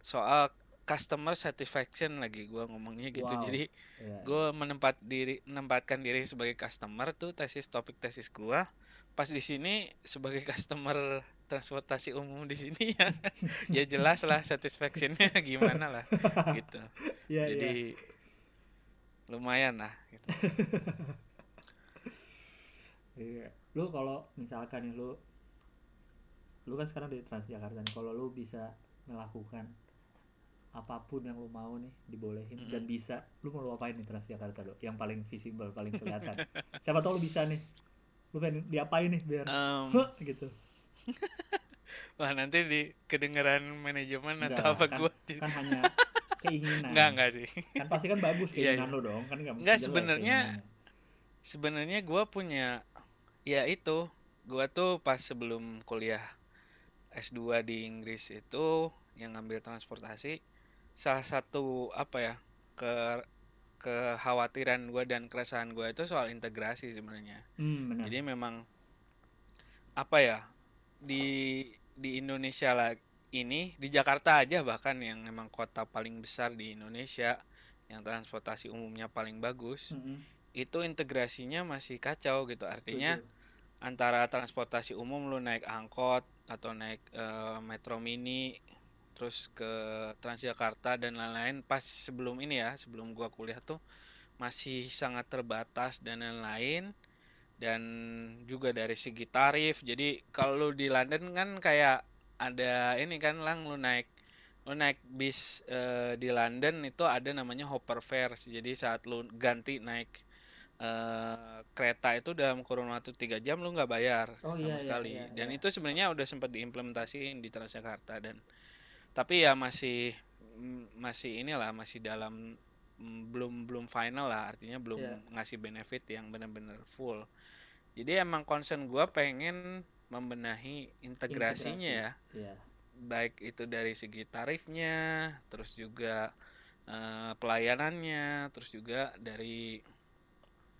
soal customer satisfaction lagi gua ngomongnya gitu. Wow. Jadi iya. gue menempat diri menempatkan diri sebagai customer tuh tesis topik tesis gua pas di sini sebagai customer transportasi umum di sini ya ya jelas lah satisfactionnya gimana lah gitu Iya, iya. jadi lumayan lah gitu. Iya. Lu kalau misalkan nih lu lu kan sekarang di Transjakarta nih, kalau lu bisa melakukan apa pun yang lu mau nih dibolehin Mm-mm. dan bisa, lu mau lu apain nih Transjakarta lu? Yang paling visible, paling kelihatan. Siapa tahu lu bisa nih. Lu pengen diapain nih biar Em, Huh, gitu. wah nanti di kedengeran manajemen Enggak, atau apa kan- gua Kan hanya keinginan. enggak enggak sih Kan pasti kan bagus Iya, keinginan iya. lu dong, kan enggak Enggak, sebenarnya- sebenarnya gua punya ya itu. Gua tuh pas sebelum kuliah S2 di Inggris itu yang ngambil transportasi salah satu apa ya ke kekhawatiran gua dan keresahan gua itu soal integrasi sebenarnya. Hmm, jadi memang apa ya di di Indonesia lah ini di Jakarta aja bahkan yang memang kota paling besar di Indonesia yang transportasi umumnya paling bagus Mm-mm. Itu integrasinya masih kacau gitu. Artinya Setuju. antara transportasi umum lu naik angkot atau naik eh, metro mini terus ke Transjakarta dan lain-lain pas sebelum ini ya sebelum gua kuliah tuh masih sangat terbatas dan lain-lain dan juga dari segi tarif. Jadi kalau lu di London kan kayak ada ini kan lang lu naik lu naik bis eh, di London itu ada namanya hopper fares jadi saat lu ganti naik eh, kereta itu dalam kurun waktu tiga jam lu nggak bayar Oh, sama iya, iya, sekali iya, dan iya. itu sebenarnya udah sempat diimplementasiin di Transjakarta dan tapi ya masih mm, masih inilah masih dalam mm, belum belum final lah artinya belum Iya. ngasih benefit yang benar-benar full jadi emang concern gua pengen membenahi integrasinya ya Iya. baik itu dari segi tarifnya terus juga eh, pelayanannya terus juga dari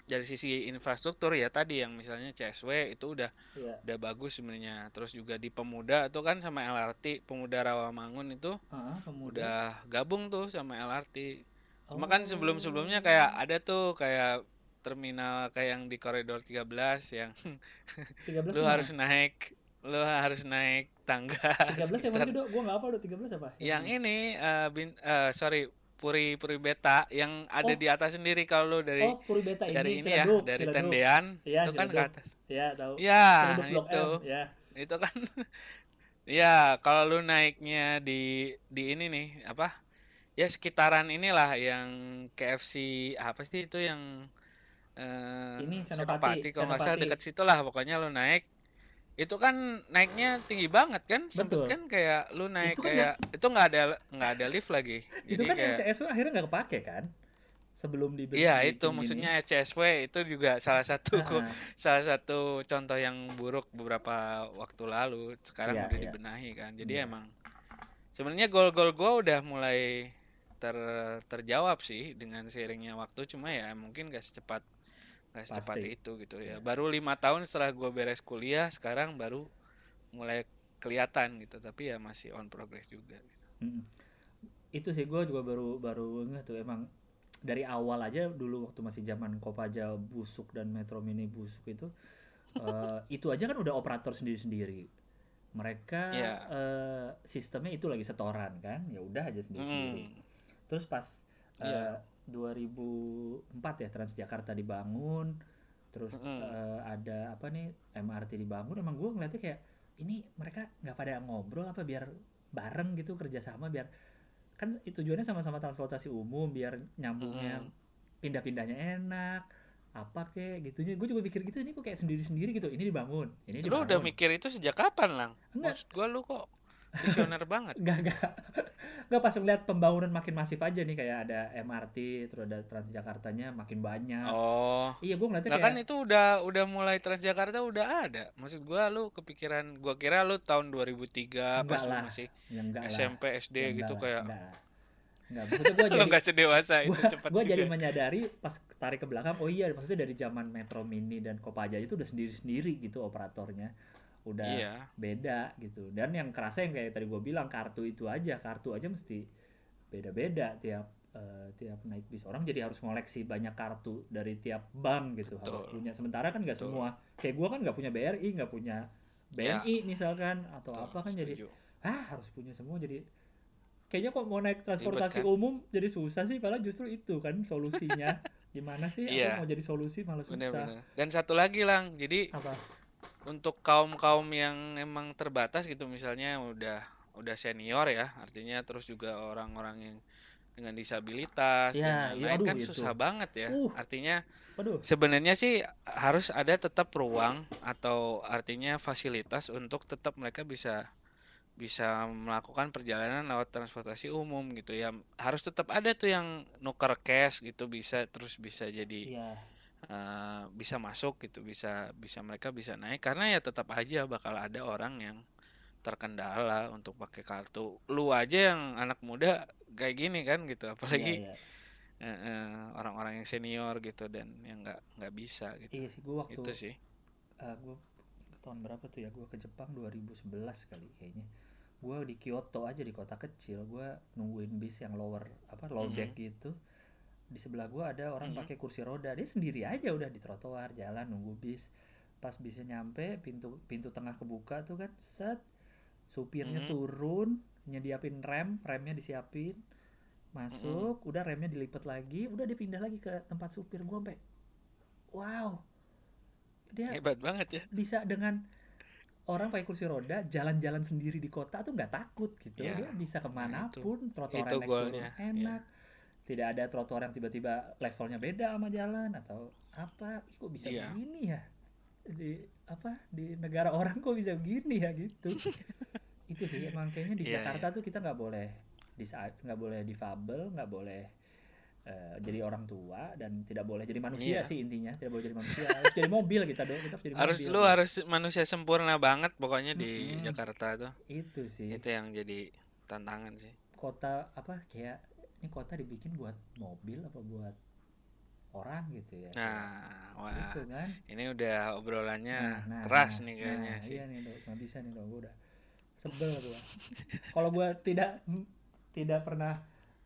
dari sisi infrastruktur ya tadi yang misalnya CSW itu udah Iya. udah bagus sebenarnya terus juga di pemuda tuh kan sama LRT pemuda Rawamangun itu Ah, pemuda. udah gabung tuh sama LRT cuma Oh. kan sebelum sebelumnya kayak ada tuh kayak terminal kayak yang di koridor 13 yang 13 lu mana? harus naik lu harus naik tangga 13 yang sekitar mana sih, Dok? Gua enggak apa, Dok. 13 apa? yang ini eh, bin, eh, sorry Puri Puri Beta yang ada Oh. di atas sendiri kalau lu dari Oh, Puri Beta ini, dari ini ya Ciledug, dari Ciledug. tendean Iya, itu kan ke atas Iya, tahu. ya Ciledug Blok itu ya. itu kan ya kalau lu naiknya di di ini nih apa ya sekitaran inilah yang KFC apa sih itu yang eh Ini Senopati, Senopati kalau nggak salah deket situ lah pokoknya lu naik itu kan naiknya tinggi banget kan sempet Betul. kan kayak lu naik Itu kan kayak itu nggak ada nggak ada lift lagi Itu jadi kan kayak yang CSW akhirnya nggak kepake kan? Sebelum di Iya itu gini. maksudnya CSW itu juga salah satu Ah, salah satu contoh yang buruk beberapa waktu lalu sekarang Iya, udah iya. dibenahi kan jadi Iya. emang sebenarnya gol-gol gua udah mulai ter terjawab sih dengan seiringnya waktu cuma ya mungkin gak secepat gak secepat Pasti. itu gitu ya Iya. baru lima tahun setelah gua beres kuliah sekarang baru mulai kelihatan gitu tapi ya masih on progress juga mm. Itu sih gue juga baru baru ngeh tuh emang dari awal aja dulu waktu masih zaman Kopaja busuk dan Metro Mini busuk itu eh, itu aja kan udah operator sendiri-sendiri. Mereka Iya. eh, sistemnya itu lagi setoran kan, ya udah aja sendiri-sendiri. Mm. Terus pas eh, Iya. 2004 ya Transjakarta dibangun, terus Mm-mm. eh, ada apa nih MRT dibangun, emang gue ngeliatnya kayak ini mereka nggak pada ngobrol apa biar bareng gitu kerjasama biar kan itu tujuannya sama-sama transportasi umum biar nyambungnya Mm-mm. pindah-pindahnya enak apa kek gitunya gue juga pikir gitu ini kok kayak sendiri-sendiri gitu ini dibangun ini Lu dibangun udah mikir itu sejak kapan, Lang? Enggak. Maksud gua lu kok visioner banget. Enggak, enggak. Enggak pas ngeliat pembangunan makin masif aja nih kayak ada MRT, terus ada Transjakartanya makin banyak. Oh. Iya, gue ngeliatnya Nah kayak kan itu udah udah mulai Transjakarta udah ada. Maksud gua lu kepikiran gua kira lu tahun 2003 pas Enggak lu lah. masih ya enggak lah. SMP SD Ya gitu lah, kayak enggak. Enggak, maksudnya gue lu jadi nggak sedewasa itu gua, cepat gua juga. jadi menyadari pas tarik ke belakang, oh iya maksudnya dari zaman Metro Mini dan Kopaja itu udah sendiri-sendiri gitu operatornya. Udah Iya. beda gitu. Dan yang kerasa yang kayak tadi gue bilang kartu itu aja, kartu aja mesti beda-beda tiap eh, tiap naik bis orang jadi harus ngoleksi banyak kartu dari tiap bank gitu harus Betul. punya sementara kan nggak semua kayak gue kan nggak punya BRI nggak punya BNI misalkan atau Betul, apa kan jadi setuju. ah harus punya semua jadi kayaknya kok mau naik transportasi kan? umum jadi susah sih padahal justru itu kan solusinya gimana sih Iya. aku mau jadi solusi malah susah Bener-bener. Dan satu lagi lang, jadi apa untuk kaum kaum yang emang terbatas gitu misalnya udah udah senior ya, artinya terus juga orang-orang yang dengan disabilitas Ya, dan iya, lain-lain aduh, kan itu. susah banget ya. Uh. Artinya sebenarnya sih harus ada tetap ruang atau artinya fasilitas untuk tetap mereka bisa bisa melakukan perjalanan lewat transportasi umum gitu ya harus tetap ada tuh yang nuker cash gitu bisa terus bisa jadi iya eh, bisa masuk gitu bisa bisa mereka bisa naik. Karena ya tetap aja bakal ada orang yang terkendala untuk pakai kartu. Lu aja yang anak muda kayak gini kan gitu apalagi iya, iya. eh, eh, orang-orang yang senior gitu dan yang nggak nggak bisa gitu. Iya sih gue waktu itu sih. gue tahun berapa tuh ya gue ke Jepang 2011 kali kayaknya. Gue di Kyoto aja di kota kecil. Gue nungguin bis yang lower apa low Mhm. deck gitu di sebelah gue ada orang Mhm. pakai kursi roda. Dia sendiri aja udah di trotoar jalan nunggu bis. Pas bisnya nyampe pintu pintu tengah kebuka tuh kan set. Supirnya Mhm. turun nyediapin rem remnya disiapin. Masuk udah remnya dilipat lagi udah dia pindah lagi ke tempat supir gue sampai wow. Dia hebat banget ya. bisa dengan orang pakai kursi roda jalan-jalan sendiri di kota tuh nggak takut gitu. Ya, dia bisa ke mana pun trotoar itu naik goalnya, turun enak tidak ada trotoar yang tiba-tiba levelnya beda sama jalan atau apa? Ih, kok bisa Iya. begini ya? Di apa? Di negara orang kok bisa begini ya gitu. Itu sih emang kayaknya di Iya, Jakarta tuh kita nggak boleh di saat nggak boleh difabel nggak boleh eh, jadi orang tua dan tidak boleh jadi manusia Iya. sih intinya tidak boleh jadi manusia. Harus jadi mobil kita dong kita harus jadi harus mobil. lu harus manusia sempurna banget pokoknya di Mm-mm. Jakarta tuh. Itu sih. Itu yang jadi tantangan sih. Kota apa kayak ini kota dibikin buat mobil apa buat orang gitu ya? Nah wah itu kan? ini udah obrolannya Nah, nah, keras nah, nih kayaknya nah, sih. iya nih dok. Nggak bisa nih dok. Gue udah sebel gua. Kalau gua tidak tidak pernah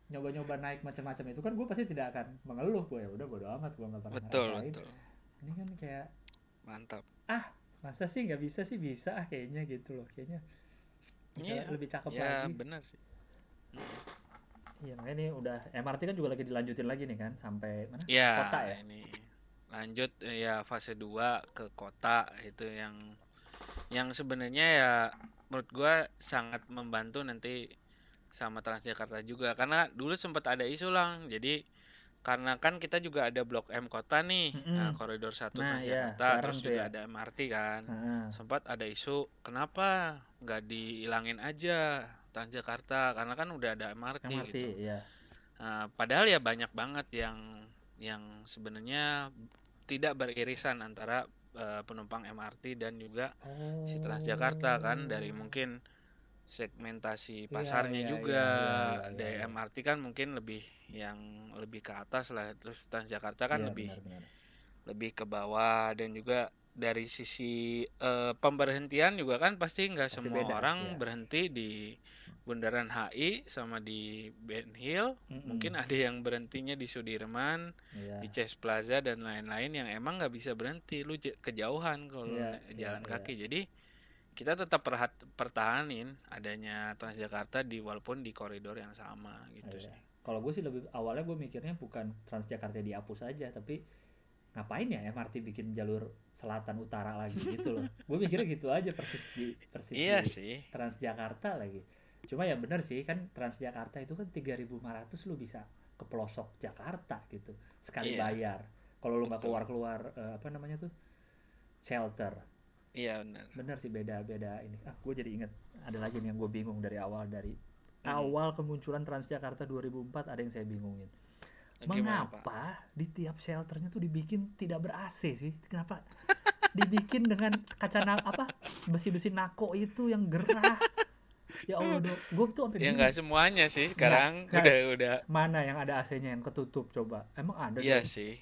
nyoba-nyoba naik macam-macam itu kan gue pasti tidak akan mengeluh. Gue ya udah bodo amat gue nggak pernah betul ngerasain. betul. Ini kan kayak mantap. Masa sih nggak bisa sih? Bisa ah kayaknya gitu loh. Kayaknya Iya, lebih cakep ya lagi. benar sih iya makanya ini udah MRT kan juga lagi dilanjutin lagi nih kan sampai mana ya kota ya ini lanjut ya fase 2 ke kota itu yang yang sebenarnya ya menurut gua sangat membantu nanti sama Transjakarta juga karena dulu sempat ada isu lang jadi karena kan kita juga ada blok M kota nih Mm-mm. nah, koridor 1 Nah, iya, Transjakarta bareng terus juga ya. ada MRT kan Heeh. sempat ada isu kenapa nggak dihilangin aja Transjakarta karena kan udah ada MRT, MRT gitu ya Nah, padahal ya banyak banget yang yang sebenarnya tidak beririsan antara eh, penumpang MRT dan juga si Transjakarta kan dari mungkin segmentasi Iya, pasarnya iya, juga iya, iya, iya, dari iya. MRT kan mungkin lebih yang lebih ke atas lah terus Transjakarta kan Iya, lebih benar-benar. lebih ke bawah dan juga dari sisi eh, pemberhentian juga kan pasti nggak semua beda, orang iya. berhenti di Bundaran HI sama di Ben Hill Mm-mm. mungkin ada yang berhentinya di Sudirman Iya. di Chase Plaza dan lain-lain yang emang nggak bisa berhenti lu kejauhan kalau na- iya, jalan iya. kaki jadi kita tetap perhat pertahanin adanya Transjakarta di walaupun di koridor yang sama gitu Iya. sih Kalau gue sih lebih awalnya gue mikirnya bukan Transjakarta dihapus aja, tapi ngapain ya MRT bikin jalur selatan utara lagi gitu loh. gue mikirnya gitu aja persis di persis iya di sih Transjakarta lagi. Cuma ya bener sih kan Transjakarta itu kan 3.500 lu bisa ke pelosok Jakarta gitu sekali Iya. bayar. Kalau lu nggak Betul. keluar-keluar eh, apa namanya tuh shelter. iya benar Bener sih beda-beda ini. Ah, gue jadi inget ada lagi nih yang gue bingung dari awal dari Hmm. awal kemunculan Transjakarta 2004 ada yang saya bingungin. gimana pak Mengapa di tiap shelternya tuh dibikin tidak ber AC sih? Kenapa? dibikin dengan kaca na- apa besi-besi nako itu yang gerah. Ya Allah, dok. Gue tuh sampai ya nggak semuanya sih sekarang nggak. udah udah Mana yang ada AC-nya yang ketutup coba? Emang ada iya Dok? sih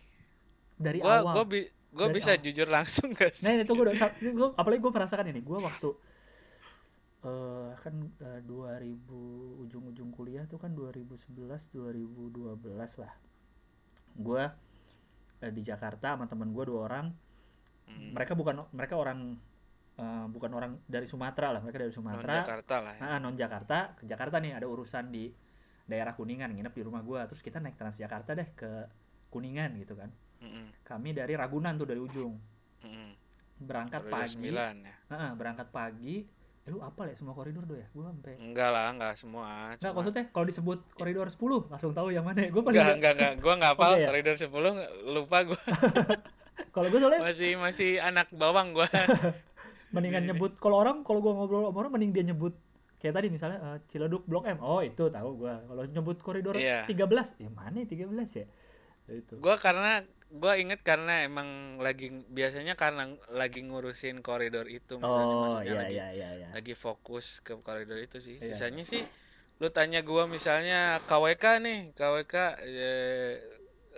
dari gua awal. gua bi gua Dari bisa awal. jujur langsung gak sih Nah itu gue udah, gua, apalagi gue merasakan ini. Gue waktu eh kan eh, 2000 ujung-ujung kuliah tuh kan 2011 2012 lah. Gue eh, di Jakarta sama temen gue dua orang. Hmm, Mereka bukan mereka orang eh, bukan orang dari Sumatera lah. Mereka dari non Sumatera. Jakarta lah ya. Ah, non Jakarta ke Jakarta nih ada urusan di daerah Kuningan nginep di rumah gue. Terus kita naik Transjakarta deh ke Kuningan gitu kan. Mm-mm, Kami dari Ragunan tuh dari ujung mm-mm. berangkat Koridor pagi. 9 ya Heeh, berangkat pagi. Eh, lu apa ya semua koridor do ya? Gue sampai enggak lah enggak semua Nggak, cuma maksudnya kalau disebut koridor 10 langsung tahu yang mana ya. Gue paling enggak enggak enggak gua enggak hafal Oke ya? koridor 10 nggak- lupa gua kalau gue soalnya masih masih anak bawang gua mendingan nyebut kalau orang kalau gue ngobrol sama orang mending dia nyebut kayak tadi misalnya eh, Ciledug Blok M. Oh, itu tahu gue. Kalau nyebut koridor Iya. 13, ya mana ya 13 ya? Itu. gua karena gua inget karena emang lagi biasanya karena lagi ngurusin koridor itu misalnya Oh, maksudnya iya lagi iya iya iya. lagi fokus ke koridor itu sih Iya. sisanya sih lu tanya gua misalnya KWK nih KWK eh,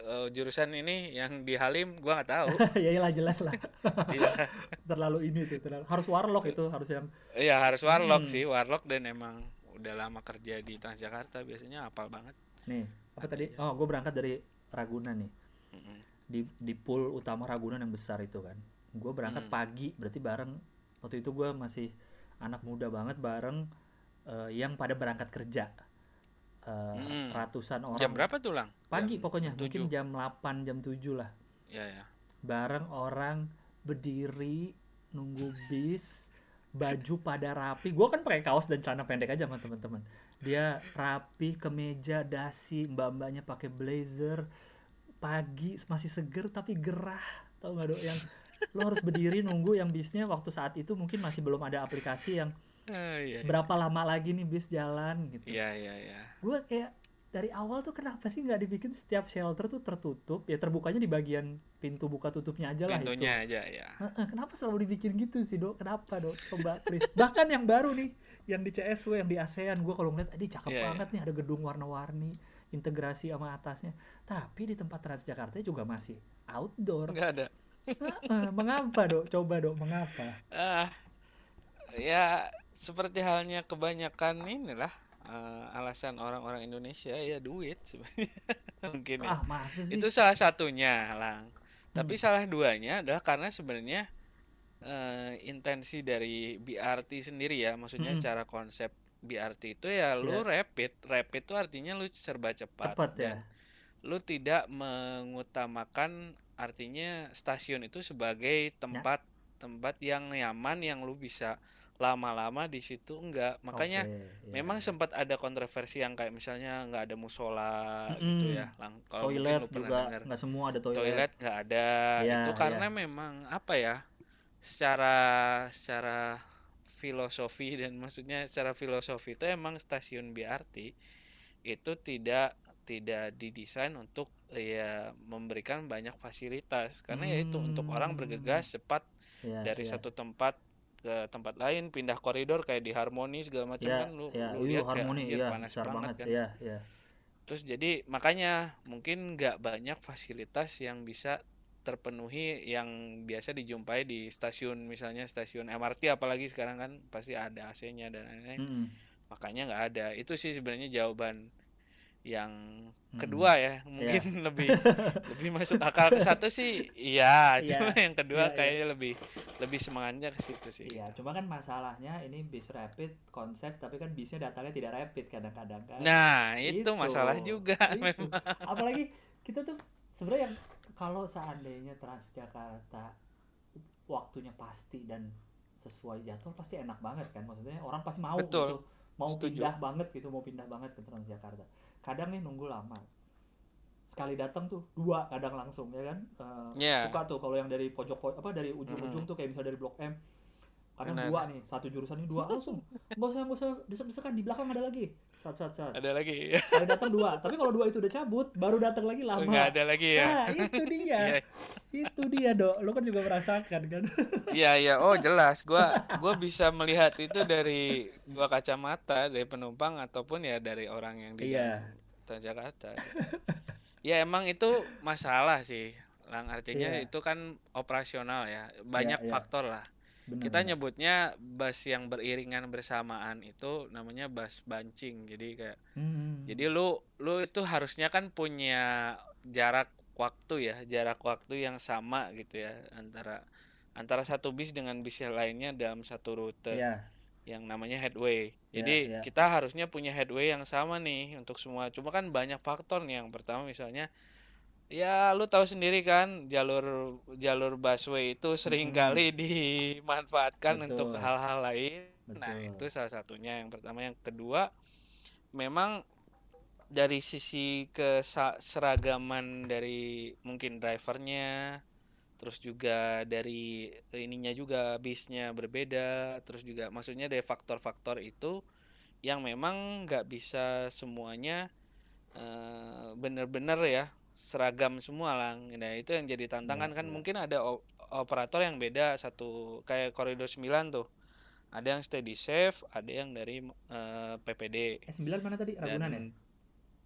eh, jurusan ini yang di Halim gua nggak tahu ya iyalah jelas lah. iya terlalu ini tuh, terlalu harus warlock itu harus yang Iya harus warlock Hmm. sih, warlock dan emang udah lama kerja di Transjakarta biasanya hafal banget. nih, apa tadi? aja. Oh, gue berangkat dari Ragunan nih. Di di pool utama Ragunan yang besar itu kan. Gue berangkat Hmm. pagi, berarti bareng waktu itu gue masih anak muda banget bareng eh, yang pada berangkat kerja. Hmm. Ratusan orang Jam berapa tuh lang? pagi Jam pokoknya mungkin tujuh. jam 8 jam 7 lah. Ya ya. Bareng orang berdiri nunggu bis baju pada rapi gue kan pakai kaos dan celana pendek aja sama teman-teman dia rapi kemeja dasi mbak-mbaknya pakai blazer pagi masih seger tapi gerah tau gak dok yang lo harus berdiri nunggu yang bisnya waktu saat itu mungkin masih belum ada aplikasi yang Ah, iya. berapa lama lagi nih bis jalan gitu Iya iya iya. gue kayak dari awal tuh kenapa sih nggak dibikin setiap shelter tuh tertutup ya terbukanya di bagian pintu buka tutupnya aja lah itu Pintunya aja ya. Kenapa selalu dibikin gitu sih dok? Kenapa dok? Coba please. Bahkan yang baru nih, yang di CSW, yang di ASEAN, gue kalau ngeliat, aduh cakep Iya, banget nih ada gedung warna-warni, integrasi sama atasnya. Tapi di tempat Transjakarta juga masih outdoor. Enggak ada. Mengapa dok? Coba dok, mengapa? Ah ya seperti halnya kebanyakan inilah eh, alasan orang-orang Indonesia ya duit sebenarnya mungkin ya. Ah sih. Itu salah satunya, Lang. Tapi salah duanya adalah karena sebenarnya eh, intensi dari BRT sendiri ya, maksudnya Mm-mm. secara konsep BRT itu ya lu rapid. Rapid itu artinya lu serba cepat Cepat ya. lu tidak mengutamakan artinya stasiun itu sebagai tempat tempat yang nyaman yang lu bisa lama-lama di situ enggak. Makanya Oke, ya. Memang sempat ada kontroversi yang kayak misalnya nggak ada musola gitu Mm-mm. ya. Lang, kalau toilet juga dengar. nggak semua ada toilet. Toilet nggak ada. Iya, itu iya. karena memang apa ya? Secara secara filosofi dan maksudnya secara filosofi itu emang stasiun BRT itu tidak tidak didesain untuk ya memberikan banyak fasilitas karena ya itu untuk orang Hmm. bergegas cepat Ya, dari ya. satu tempat ke tempat lain pindah koridor kayak di harmoni segala macam ya, kan lu ya, lu iya, lihat kayak harmoni, anjir iya, panas banget, banget, kan ya, ya. terus jadi makanya mungkin nggak banyak fasilitas yang bisa terpenuhi yang biasa dijumpai di stasiun misalnya stasiun MRT apalagi sekarang kan pasti ada AC-nya dan lain-lain Mm-mm. makanya nggak ada itu sih sebenarnya jawaban yang Hmm. kedua ya mungkin lebih lebih masuk akal ke satu sih iya Iya. cuma yang kedua Iya, iya. kayaknya lebih lebih semangatnya ke situ sih Iya, cuma kan masalahnya ini bis rapid konsep tapi kan bisnya datangnya tidak rapid kadang-kadang kan. nah itu Itu. masalah juga Itu. memang Apalagi kita tuh sebenarnya yang kalau seandainya Transjakarta waktunya pasti dan sesuai jadwal pasti enak banget kan maksudnya orang pasti mau Betul. gitu mau Setuju. pindah banget gitu mau pindah banget ke Transjakarta kadang nih nunggu lama. Sekali datang tuh dua kadang langsung ya kan? Eh, Iya. suka tuh kalau yang dari pojok pojok apa dari ujung-ujung tuh kayak misalnya dari blok M. Kadang Benar. dua nih satu jurusan ini dua langsung. Nggak usah nggak usah desek-desekan di belakang ada lagi sat sat ada lagi sekali datang dua tapi kalau dua itu udah cabut baru datang lagi lama nggak ada lagi ya Nah, itu dia. Iya. itu dia, Dok. Lo kan juga merasakan kan? Iya iya oh jelas gua gua bisa melihat itu dari dua kacamata dari penumpang ataupun ya dari orang yang di Iya. Transjakarta gitu. ya emang itu masalah sih lang artinya Iya. itu kan operasional ya banyak iya. faktor lah Bener, kita nyebutnya bus yang beriringan bersamaan itu namanya bus bancing jadi kayak Hmm. jadi lu lu itu harusnya kan punya jarak waktu ya, jarak waktu yang sama gitu ya antara antara satu bis dengan bis yang lainnya dalam satu rute Iya. yang namanya headway. Jadi ya. kita harusnya punya headway yang sama nih untuk semua. Cuma kan banyak faktor nih. Yang pertama misalnya ya lu tahu sendiri kan jalur jalur busway itu sering kali dimanfaatkan untuk Betul. hal-hal lain. Nah, Betul. itu salah satunya. Yang pertama, yang kedua memang dari sisi keseragaman dari mungkin drivernya terus juga dari ininya juga bisnya berbeda terus juga maksudnya dari faktor-faktor itu yang memang nggak bisa semuanya eh, bener-bener ya seragam semua lah nah itu yang jadi tantangan Iya, kan iya. mungkin ada operator yang beda satu kayak koridor 9 tuh ada yang steady safe ada yang dari eh, PPD Eh, 9 mana tadi? Ragunan ya? dan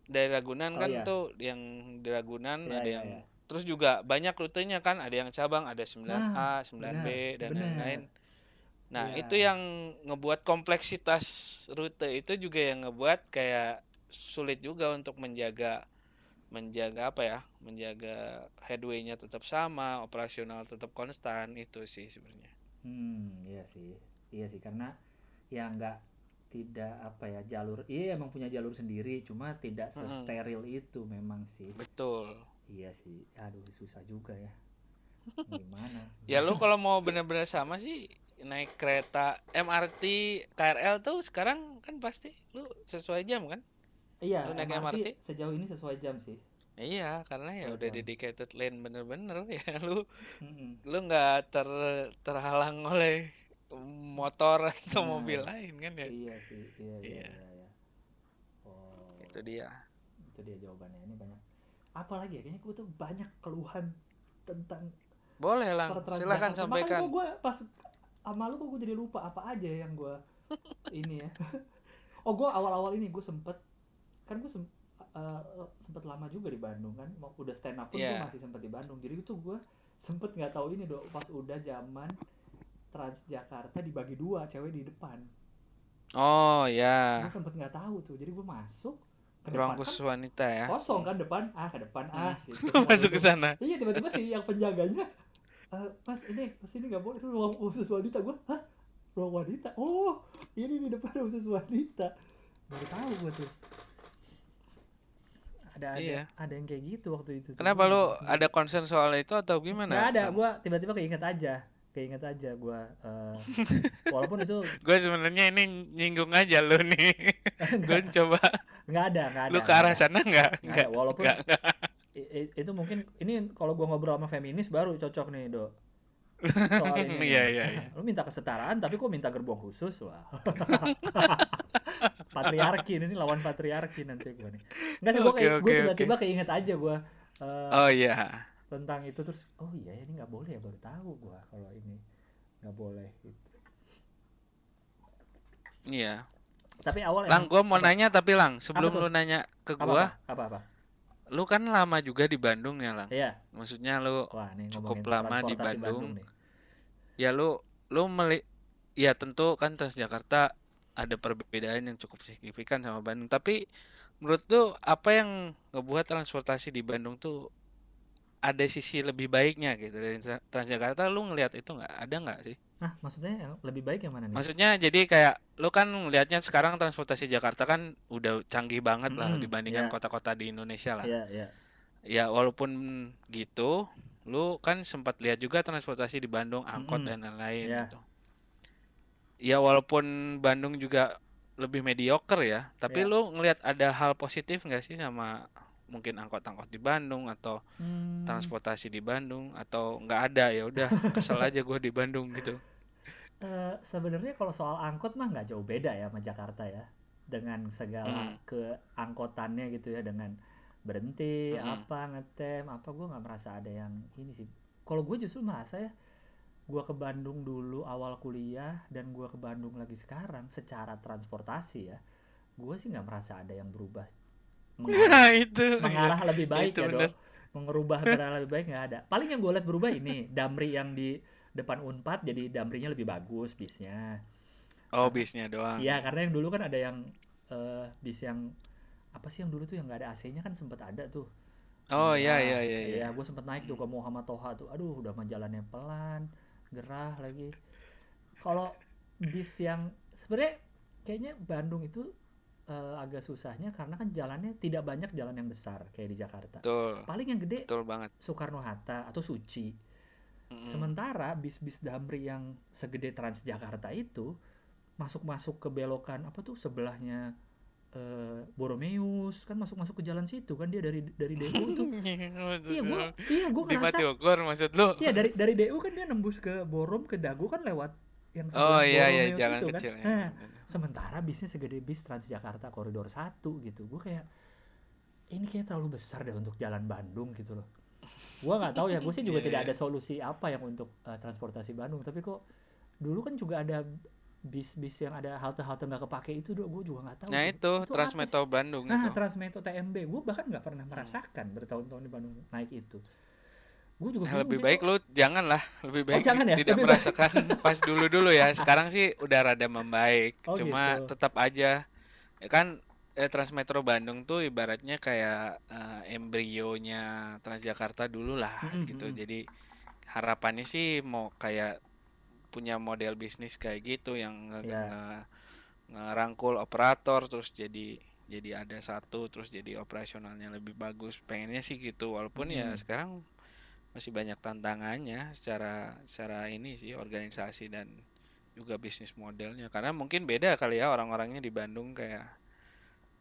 dari Ragunan Oh, kan iya. tuh yang di Ragunan Iya, ada iya, yang iya. terus juga banyak rutenya kan ada yang cabang ada 9A, 9B benar, dan lain-lain. Nah, Iya. itu yang ngebuat kompleksitas rute itu juga yang ngebuat kayak sulit juga untuk menjaga menjaga apa ya? Menjaga headway-nya tetap sama, operasional tetap konstan itu sih sebenarnya. Hmm, iya sih. Iya sih karena ya nggak tidak apa ya jalur iya emang punya jalur sendiri cuma tidak Mm-mm. sesteril itu memang sih Betul. iya sih aduh susah juga ya gimana Ya lu kalau mau benar-benar sama sih naik kereta MRT KRL tuh sekarang kan pasti lu sesuai jam kan? Iya Lu naik MRT, MRT? sejauh ini sesuai jam sih Iya, karena ya Sesuai udah dedicated lane bener-bener ya lu Mm-mm. lu nggak ter terhalang oleh motor atau Nah. mobil lain kan ya? iya sih iya iya Iya. iya, iya. oh Itu dia. itu dia jawabannya ini banyak apalagi ya kayaknya gue tuh banyak keluhan tentang Boleh per silakan. Makanya sampaikan. kok gue pas sama lu kok gue jadi lupa apa aja yang gue ini ya oh gue awal-awal ini gue sempet kan gue sem eh, sempet lama juga di Bandung kan mau udah stand up pun gue Iya. masih sempet di Bandung. Jadi itu gue sempet nggak tahu ini dok pas udah zaman Transjakarta dibagi dua cewek di depan. Oh ya, gue sempet nggak tahu tuh. Jadi gue masuk ke ruang depan khusus kan wanita ya. kosong kan depan. Ah ke depan. Ah gitu. Masuk ke sana. Iya tiba-tiba sih yang penjaganya "Eh, Mas ini Mas ini nggak boleh. Itu ruang khusus wanita gue hah? Ruang wanita? Oh ini di depan khusus wanita. Baru tahu gue tuh ada ada Iya. ada yang kayak gitu waktu itu. Kenapa Gua lu nggak- ada concern soal itu atau gimana? nggak ada gue tiba-tiba keinget aja keinget aja gue eh, walaupun itu Gue sebenarnya ini nyinggung aja lu nih. Gue coba nggak ada nggak ada lu ke arah sana nggak? Nggak ada, walaupun nggak, nggak. i- i- itu mungkin ini kalau gua ngobrol sama feminis baru cocok nih dok soal ini. Iya, iya, iya. lu minta kesetaraan tapi kok minta gerbong khusus wah patriarki ini lawan patriarki nanti gua nih nggak sih gua Oke, kayak gua oke, tiba-tiba keinget aja gua eh, Oh iya. tentang itu terus oh iya ini nggak boleh ya baru tahu gua kalau ini nggak boleh gitu. Iya. tapi awal Lang, gua mau apa- nanya tapi Lang, sebelum lu nanya ke apa gua, apa apa, apa? lu kan lama juga di Bandung ya, Lang. iya Maksudnya lu wah nih Cukup lama di Bandung. nih. Ya lu lu meli ya tentu kan Transjakarta ada perbedaan yang cukup signifikan sama Bandung. Tapi menurut tuh apa yang ngebuat transportasi di Bandung tuh ada sisi lebih baiknya gitu dari Transjakarta lu ngelihat itu nggak ada nggak sih Nah, maksudnya lebih baik yang mana nih? maksudnya jadi kayak lu kan ngelihatnya sekarang transportasi Jakarta kan udah canggih banget lah Mm-mm, dibandingkan ya. kota-kota di Indonesia lah Iya, iya. ya walaupun gitu lu kan sempat lihat juga transportasi di Bandung angkot Mm-mm. dan lain-lain Iya. gitu ya walaupun Bandung juga lebih mediocre ya tapi Iya. lu ngelihat ada hal positif nggak sih sama mungkin angkot-angkot di Bandung atau Hmm, transportasi di Bandung atau nggak ada ya udah kesel aja gue di Bandung gitu eh, sebenarnya kalau soal angkot mah nggak jauh beda ya sama Jakarta ya. Dengan segala Mm. keangkotannya gitu ya, dengan berhenti, Mm-mm. apa ngetem, apa gue nggak merasa ada yang ini sih. Kalau gue justru merasa ya, gue ke Bandung dulu awal kuliah dan gue ke Bandung lagi sekarang secara transportasi ya, gue sih nggak merasa ada yang berubah mengarah, nah itu mengarah lebih baik itu ya bener. dong. Mengerubah mengarah lebih baik nggak ada. Paling yang gue lihat berubah ini Damri yang di depan Unpad jadi Damrinya lebih bagus bisnya. oh bisnya doang Iya karena yang dulu kan ada yang eh, bis yang apa sih yang dulu tuh yang nggak ada AC-nya kan sempet ada tuh. oh Nah, iya iya iya iya Iya, gue sempet naik tuh ke Muhammad Toha tuh. Aduh, udah mah jalannya pelan, gerah lagi. Kalau bis yang sebenarnya kayaknya Bandung itu eh, agak susahnya karena kan jalannya tidak banyak jalan yang besar kayak di Jakarta. betul Paling yang gede betul banget Soekarno Hatta atau Suci. Sementara bis-bis Damri yang segede Transjakarta itu masuk-masuk ke belokan apa tuh sebelahnya Boromeus kan masuk-masuk ke jalan situ kan dia dari dari DU tuh. Iya gua iya gua di ngerasa Matiokor maksud lu Iya dari dari DU kan dia nembus ke Borom ke Dago kan lewat yang oh iya iya jalan itu kan. kecil ya Nah, sementara bisnya segede bis Transjakarta koridor 1 gitu. Gue kayak ini kayak terlalu besar deh untuk jalan Bandung gitu loh. Gua nggak tahu ya, gue sih juga Iya, tidak iya. ada solusi apa yang untuk eh, transportasi Bandung, tapi kok dulu kan juga ada bis-bis yang ada halte-halte nggak kepake itu gue juga nggak tahu. nah itu sih? Transmetro Bandung Nah, itu Transmetro TMB, gue bahkan nggak pernah merasakan bertahun-tahun di Bandung naik itu. Gue juga Nah, bingung lebih sih baik lu janganlah lebih baik jangan ya? tidak Lebih baik. merasakan pas dulu dulu ya sekarang sih udah rada membaik Oh, cuma gitu. tetap aja ya kan eh, Transmetro Bandung tuh ibaratnya kayak eh, embrionya Transjakarta dulu lah Mm-mm, gitu mm-mm. jadi harapannya sih mau kayak punya model bisnis kayak gitu yang Ya. nge- ngerangkul operator terus jadi jadi ada satu terus jadi operasionalnya lebih bagus pengennya sih gitu walaupun ya Mm. sekarang masih banyak tantangannya secara secara ini sih organisasi dan juga bisnis modelnya karena mungkin beda kali ya orang-orangnya di Bandung kayak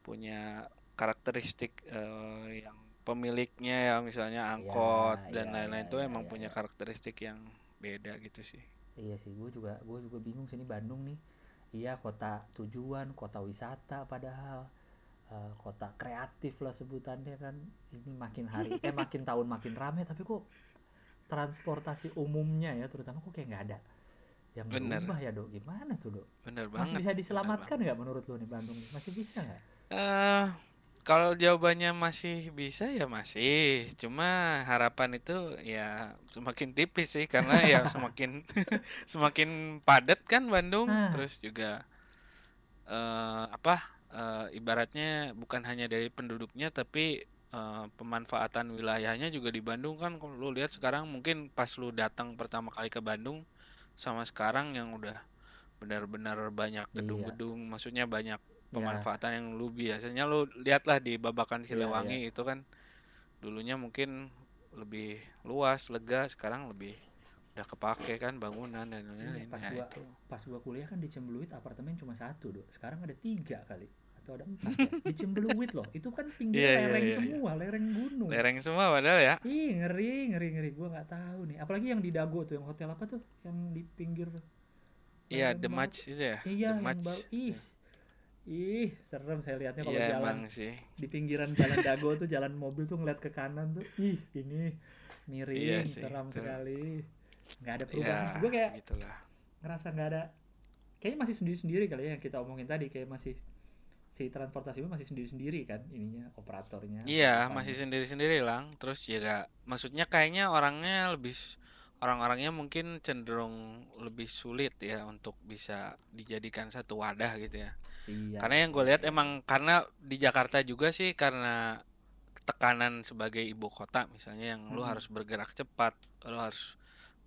punya karakteristik eh, yang pemiliknya ya misalnya angkot Ya, dan ya, lain-lain ya, tuh ya, emang ya, punya ya. karakteristik yang beda gitu sih Iya sih, gue juga gue juga bingung sini Bandung nih. Iya kota tujuan, kota wisata padahal Eh, kota kreatif lah sebutannya kan. Ini makin hari eh makin tahun makin rame tapi kok transportasi umumnya ya terutama kok kayak nggak ada yang Bener. berubah ya dok. Gimana tuh dok? bener Masih banget bisa bener diselamatkan nggak menurut lu nih Bandung? Masih bisa nggak? Eh, kalau jawabannya masih bisa ya masih. Cuma harapan itu ya semakin tipis sih karena ya semakin semakin padat kan Bandung. Ah. Terus juga eh apa eh, ibaratnya bukan hanya dari penduduknya tapi eh, pemanfaatan wilayahnya juga di Bandung kan kalau lu lihat sekarang mungkin pas lu datang pertama kali ke Bandung sama sekarang yang udah benar-benar banyak Iya. gedung-gedung maksudnya banyak Ya, pemanfaatan yang lu biasanya lu lihatlah di Babakan Iya, Siliwangi itu kan dulunya mungkin lebih luas lega sekarang lebih udah kepake kan bangunan dan lain-lain Iya, pas ya gua itu pas gua kuliah kan di Cembeluit apartemen cuma satu dok. Sekarang ada tiga kali atau ada empat ya. Di Cembeluit loh. Itu kan pinggir Iya, iya, lereng iya, iya. semua, lereng gunung. lereng semua padahal ya Ih ngeri ngeri ngeri gue nggak tahu nih apalagi yang di Dago tuh yang hotel apa tuh yang di pinggir iya lereng The. Match itu ya iya The Match ih ih serem saya lihatnya kalau iya jalan sih di pinggiran jalan Dago tuh jalan mobil tuh ngeliat ke kanan tuh ih ini miring Iya sih, seram itu. sekali nggak ada ya perubahan gue kayak gitulah ngerasa nggak ada kayaknya masih sendiri sendiri kali ya yang kita omongin tadi kayak masih si transportasi itu masih sendiri sendiri kan ininya operatornya Iya, apanya. masih sendiri-sendiri lang. Terus juga, maksudnya kayaknya orangnya lebih orang-orangnya mungkin cenderung lebih sulit ya untuk bisa dijadikan satu wadah gitu ya. Iya, Karena yang gue lihat emang karena di Jakarta juga sih karena tekanan sebagai ibu kota misalnya yang lu Mm-mm. harus bergerak cepat, lu harus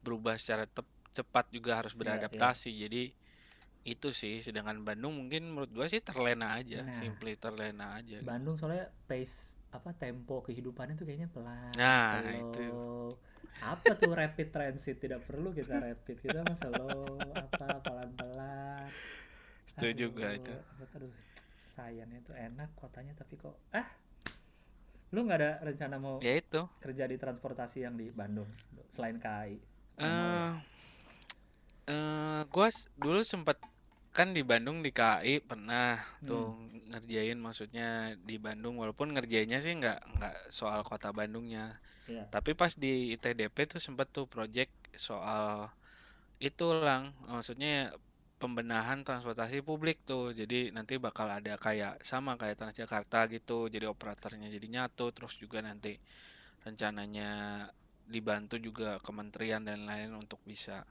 berubah secara tep- cepat juga harus Iya, iya. beradaptasi. Jadi itu sih sedangkan Bandung mungkin menurut gua sih terlena aja, Nah, simply terlena aja gitu. Bandung soalnya pace apa tempo kehidupannya tuh kayaknya pelan, Nah, itu. slow. Apa tuh rapid transit? Tidak perlu kita rapid, kita mah slow, apa pelan-pelan. Setuju gua itu. Aduh, sayangnya itu enak kotanya tapi kok ah, lu nggak ada rencana mau Ya itu. kerja di transportasi yang di Bandung selain KAI? Nggak mau ya? Eh eh gua s- dulu sempet kan di Bandung di KAI pernah tuh Hmm, ngerjain maksudnya di Bandung walaupun ngerjainnya sih nggak nggak soal kota Bandungnya iya. tapi pas di ITDP tuh sempet tuh project soal itu lang maksudnya pembenahan transportasi publik tuh. Jadi nanti bakal ada kayak sama kayak Transjakarta gitu. Jadi operatornya jadi nyatu terus juga nanti rencananya dibantu juga kementerian dan lain untuk bisa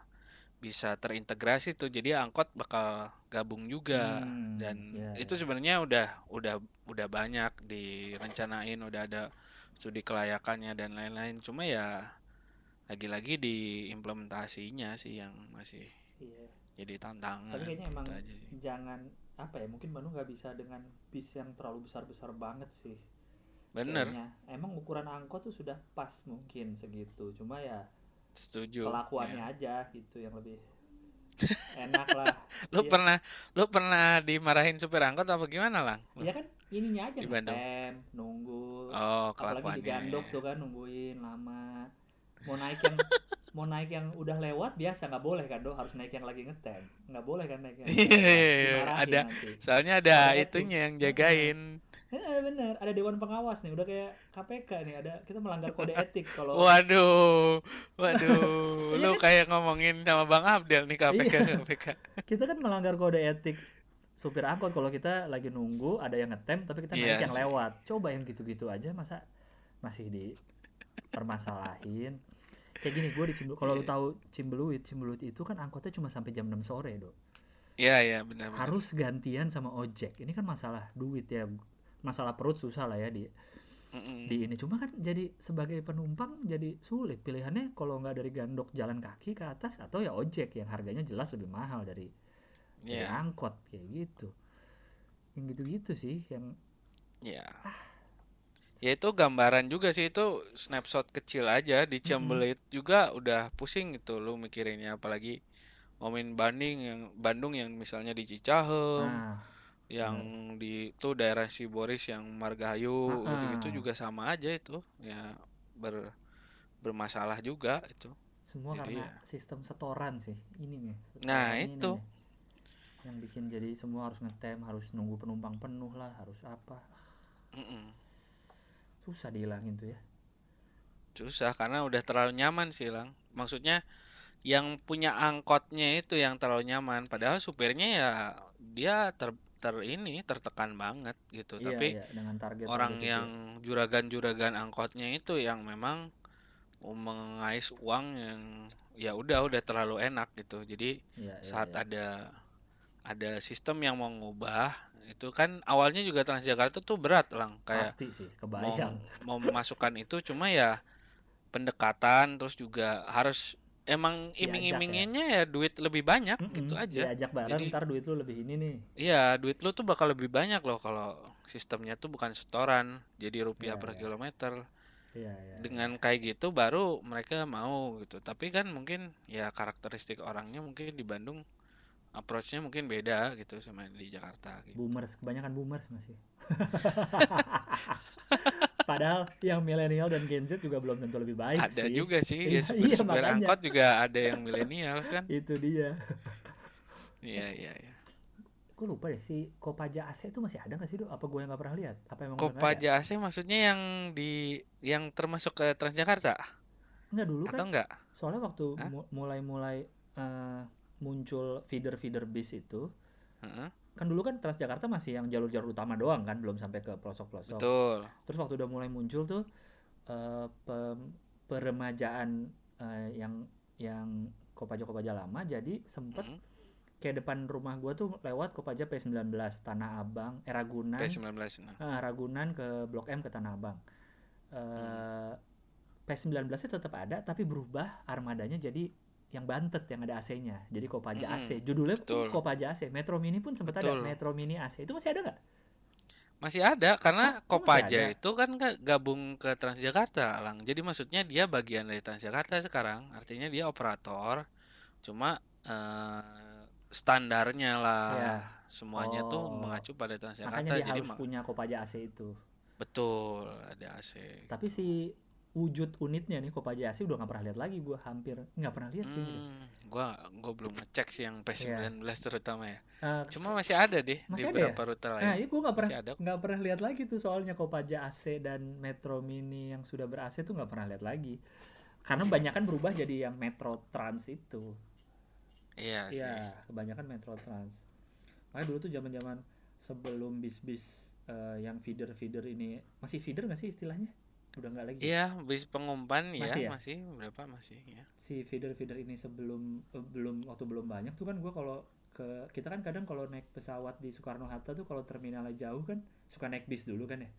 bisa terintegrasi tuh. Jadi angkot bakal gabung juga. Hmm, dan ya, itu ya. sebenarnya udah udah udah banyak direncanain udah ada studi kelayakannya dan lain-lain. Cuma ya lagi-lagi di implementasinya sih yang masih Iya. Jadi Tapi tantangan kayaknya emang itu aja sih. jangan apa ya mungkin Bandung nggak bisa dengan bis yang terlalu besar-besar banget sih. Bener. Kayaknya. Emang ukuran angkot tuh sudah pas mungkin segitu. Cuma ya setuju kelakuannya ya. aja gitu yang lebih enak lah. Lu iya. pernah lu pernah dimarahin supir angkot apa gimana lang? Lu iya kan? Ininya aja di Bandung. ngetem nunggu. Oh apalagi kelakuannya digandok ya. tuh kan nungguin lama. Mau naik yang mau naik yang udah lewat biasa nggak boleh kan do harus naik yang lagi ngetem. Nggak boleh kan naik yang Iya, iya, iya. ada nanti. soalnya ada etik itunya yang jagain. Heeh, bener. Ada dewan pengawas nih udah kayak KPK nih ada kita melanggar kode etik kalau waduh waduh. Lu kan? kayak ngomongin sama Bang Abdel nih KPK KPK kita kan melanggar kode etik. Supir angkot kalau kita lagi nunggu ada yang ngetem tapi kita naik iya yang lewat. Coba yang gitu-gitu aja masa masih dipermasalahin kayak gini gue di Cimbeluit kalau lu Iya. tahu Cimbeluit Cimbeluit itu kan angkotnya cuma sampai jam 6 sore do iya iya benar-benar harus gantian sama ojek. Ini kan masalah duit ya. Masalah perut susah lah ya di. Di ini. Cuma kan jadi sebagai penumpang jadi sulit. Pilihannya kalau nggak dari gandok jalan kaki ke atas atau ya ojek yang harganya jelas lebih mahal dari dari Iya. angkot kayak gitu. Yang gitu-gitu sih yang iya ya itu gambaran juga sih itu snapshot kecil aja di mm-mm. Ciambelit juga udah pusing gitu lu mikirinnya. Apalagi ngomongin Bandung yang Bandung yang misalnya di Cicahem nah yang di itu daerah Siboris yang Margahayu gitu-gitu Ah, juga sama aja itu. Ya ber bermasalah juga itu. Semua jadi karena ya. sistem setoran sih ini nih nah ini itu. nih. Yang bikin jadi semua harus ngetem harus nunggu penumpang penuh lah harus apa. Mm-mm. Susah dihilangin tuh ya. Susah karena udah terlalu nyaman sih lang. Maksudnya yang punya angkotnya itu yang terlalu nyaman. Padahal supirnya ya dia ter, ter ini tertekan banget gitu. Iya tapi iya dengan target-target orang itu yang ya juragan-juragan angkotnya itu yang memang mengais uang yang ya udah udah terlalu enak gitu. Jadi iya iya saat iya. ada ada sistem yang mau ngubah itu kan awalnya juga Transjakarta tuh berat lang. Kayak pasti sih mau kebayang. mau memasukkan itu cuma ya pendekatan terus juga harus emang ya. iming-iminginnya ya duit lebih banyak gitu Mm-mm, aja. Diajak bareng jadi ntar duit lu lebih ini nih. Iya duit lu tuh bakal lebih banyak loh kalau sistemnya tuh bukan setoran jadi rupiah iya per iya. kilometer. Iya iya iya. Dengan kayak gitu baru mereka mau gitu. Tapi kan mungkin ya karakteristik orangnya mungkin di Bandung approach-nya mungkin beda gitu sama di Jakarta gitu. Boomers kebanyakan boomers masih. Padahal yang milenial dan Gen Z juga belum tentu lebih baik ada sih. juga sih iya ya iya supir-supir makanya. angkot juga ada yang milenials kan. Itu dia. Iya iya iya. Gue lupa deh si Kopaja AC itu masih ada nggak sih do apa gue yang nggak pernah lihat? Apa emang Kopaja AC maksudnya yang di yang termasuk ke Transjakarta? Nggak dulu atau kan enggak soalnya waktu mu- mulai-mulai eh, muncul feeder-feeder bis itu Heeh, kan dulu kan Transjakarta masih yang jalur-jalur utama doang kan belum sampai ke pelosok-pelosok betul terus waktu udah mulai muncul tuh eh, pem- peremajaan eh, yang yang Kopaja Kopaja lama jadi sempet Hmm. kayak depan rumah gua tuh lewat Kopaja P19 Tanah Abang eh Ragunan P19 nah. Ah, Ragunan ke Blok M ke Tanah Abang. Eh P19 nya tetap ada tapi berubah armadanya jadi yang Bantet yang ada AC-nya. Jadi Kopaja Mm-mm. AC. Judulnya Betul. Kopaja AC. Metro Mini pun sempat ada Betul. Metro Mini AC. Itu masih ada nggak? Masih ada karena Oh, oh, masih Kopaja ada. itu kan ga- gabung ke Transjakarta, Lang. Jadi maksudnya dia bagian dari Transjakarta sekarang. Artinya dia operator. Cuma eh, standarnya lah. Ya. Semuanya tuh Oh. mengacu pada Makanya Transjakarta. dia Jadi harus punya Kopaja AC itu. betul ada AC. Tapi si wujud unitnya nih Kopaja AC udah nggak pernah lihat lagi gua hampir nggak pernah lihat sih. udah. Hmm, gua gua belum ngecek sih yang P19 terutama ya. Eh, Cuma masih ada deh di Masih ada ya? beberapa rute lain. Nah, ini gue nggak pernah ada. nggak pernah lihat lagi tuh soalnya Kopaja AC dan Metro Mini yang sudah ber AC tuh nggak pernah lihat lagi. Karena kebanyakan berubah jadi yang Metro Trans itu. Iya sih. Iya, kebanyakan Metro Trans. Makanya dulu tuh zaman-zaman sebelum bis-bis eh, yang feeder-feeder ini masih feeder nggak sih istilahnya? Udah nggak lagi. Iya, bis pengumpan ya Masih ya? masih berapa masih ya. Si feeder-feeder ini sebelum eh, belum waktu belum banyak tuh kan gue kalau ke kita kan kadang kalau naik pesawat di Soekarno Hatta tuh kalau terminalnya jauh kan suka naik bis dulu kan ya.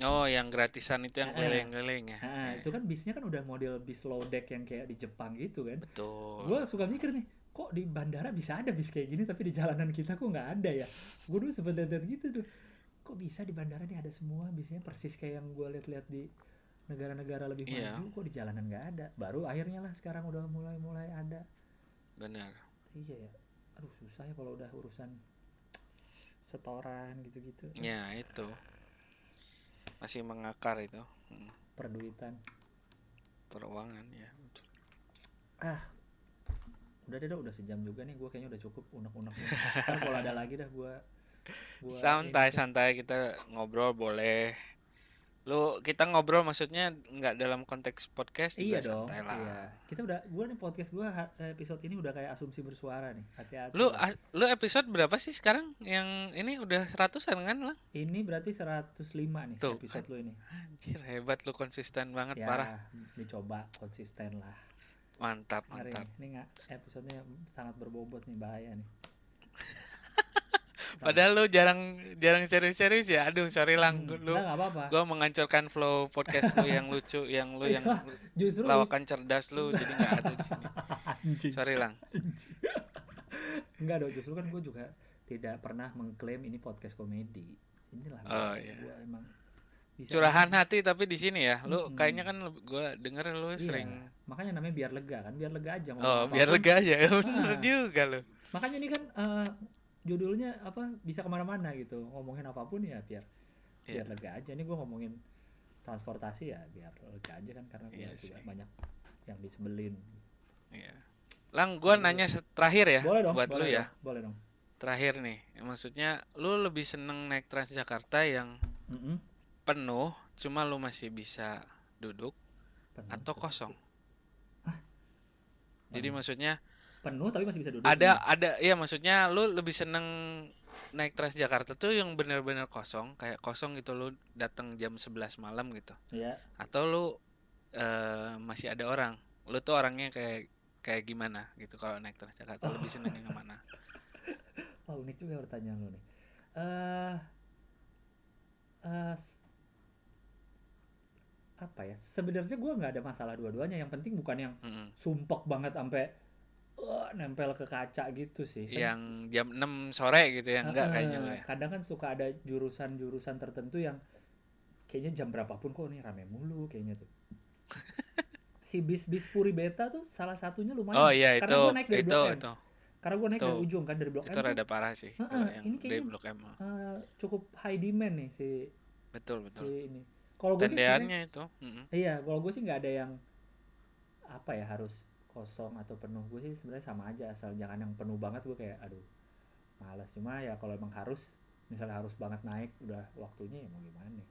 Oh, yang gratisan itu yang keliling-keliling ya. Nah, Iya, itu kan bisnya kan udah model bis low deck yang kayak di Jepang gitu kan. betul. Gue suka mikir nih, kok di bandara bisa ada bis kayak gini tapi di jalanan kita kok nggak ada ya? Gue dulu lihat gitu tuh. Kok bisa di bandara nih ada semua bisnya persis kayak yang gue lihat-lihat di negara-negara lebih Iya. maju kok di jalanan nggak ada. Baru akhirnya lah sekarang udah mulai-mulai ada. Benar. Iya ya. Aduh susah ya kalau udah urusan setoran gitu-gitu. Ya, itu. Masih mengakar itu. Hmm, Perduitan. Peruangan ya. betul. Udah deh dah, udah sejam juga nih gue kayaknya udah cukup unek-unek. Kalau ada lagi dah gue gua Santai, ini- santai kita ngobrol boleh. Lu kita ngobrol maksudnya nggak dalam konteks podcast juga Iya dong. santai lah. Iya. Kita udah gua nih podcast gua episode ini udah kayak asumsi bersuara nih. Hati-hati. Lu as- lu episode berapa sih sekarang? Yang ini udah seratusan kan lah? ini berarti 105 nih Tuh, episode lu ini. Anjir, hebat lu konsisten banget Ya, parah. dicoba konsisten lah. Mantap, mantap. Ini nggak episodenya sangat berbobot nih bahaya nih. Padahal lu jarang jarang serius-serius ya. Aduh, sorry lang, Hmm, lu nggak nggak apa-apa. gua menghancurkan flow podcast lu yang lucu, yang lu yang Justru lawakan cerdas lu jadi nggak ada di sini. Sorry lang. Enggak dong, justru kan gue juga tidak pernah mengklaim ini podcast komedi. Inilah Oh, gua, iya. emang bisa Curahan hati tapi di sini ya. Lu Mm-mm. kayaknya kan gua denger lu Iya, sering makanya namanya biar lega kan, biar lega aja Oh, biar lega aja. Bener Ah. juga lu. Makanya ini kan eh, judulnya apa bisa ke mana-mana gitu, ngomongin apa pun ya biar Iya. biar lega aja. Ini gue ngomongin transportasi ya biar lega aja kan karena gua juga banyak yang disebelin. Iya. Lang, gua Boleh. nanya terakhir ya boleh dong, buat boleh lu ya. dong, boleh dong. Terakhir nih. Maksudnya lu lebih seneng naik Transjakarta yang Mm-mm. penuh cuma lu masih bisa duduk Penuh, atau kosong. Jadi Penuh. maksudnya penuh tapi masih bisa duduk. ada ada iya maksudnya lu lebih seneng naik Transjakarta tuh yang bener-bener kosong kayak kosong gitu lu datang jam 11 malam gitu Ya, atau lu eh, masih ada orang lu tuh orangnya kayak kayak gimana gitu kalau naik Transjakarta lebih seneng yang mana oh, unik juga pertanyaan lu nih. Eh eh, apa ya? Sebenarnya gua nggak ada masalah dua-duanya. Yang penting bukan yang Mm-mm. sumpek banget sampai eh, nempel ke kaca gitu sih. Kan yang jam 6 sore gitu ya enggak Heeh, kayaknya lo ya Kadang kan suka ada jurusan-jurusan tertentu yang kayaknya jam berapapun kok nih rame mulu kayaknya tuh. si bis-bis Puri Beta tuh salah satunya lumayan. oh iya Karena itu gua naik dari itu Blok M. itu Karena gue naik Tuh. dari ujung kan dari Blok itu M tuh, rada parah sih yang ini dari kayaknya- blok M eh, cukup high demand nih si betul betul si ini. Kalau gue sih itu mm-mm. iya, kalau gue sih nggak ada yang apa ya harus kosong atau penuh. Gue sih sebenarnya sama aja asal jangan yang penuh banget gue kayak aduh malas cuma ya kalau emang harus misalnya harus banget naik udah waktunya ya mau gimana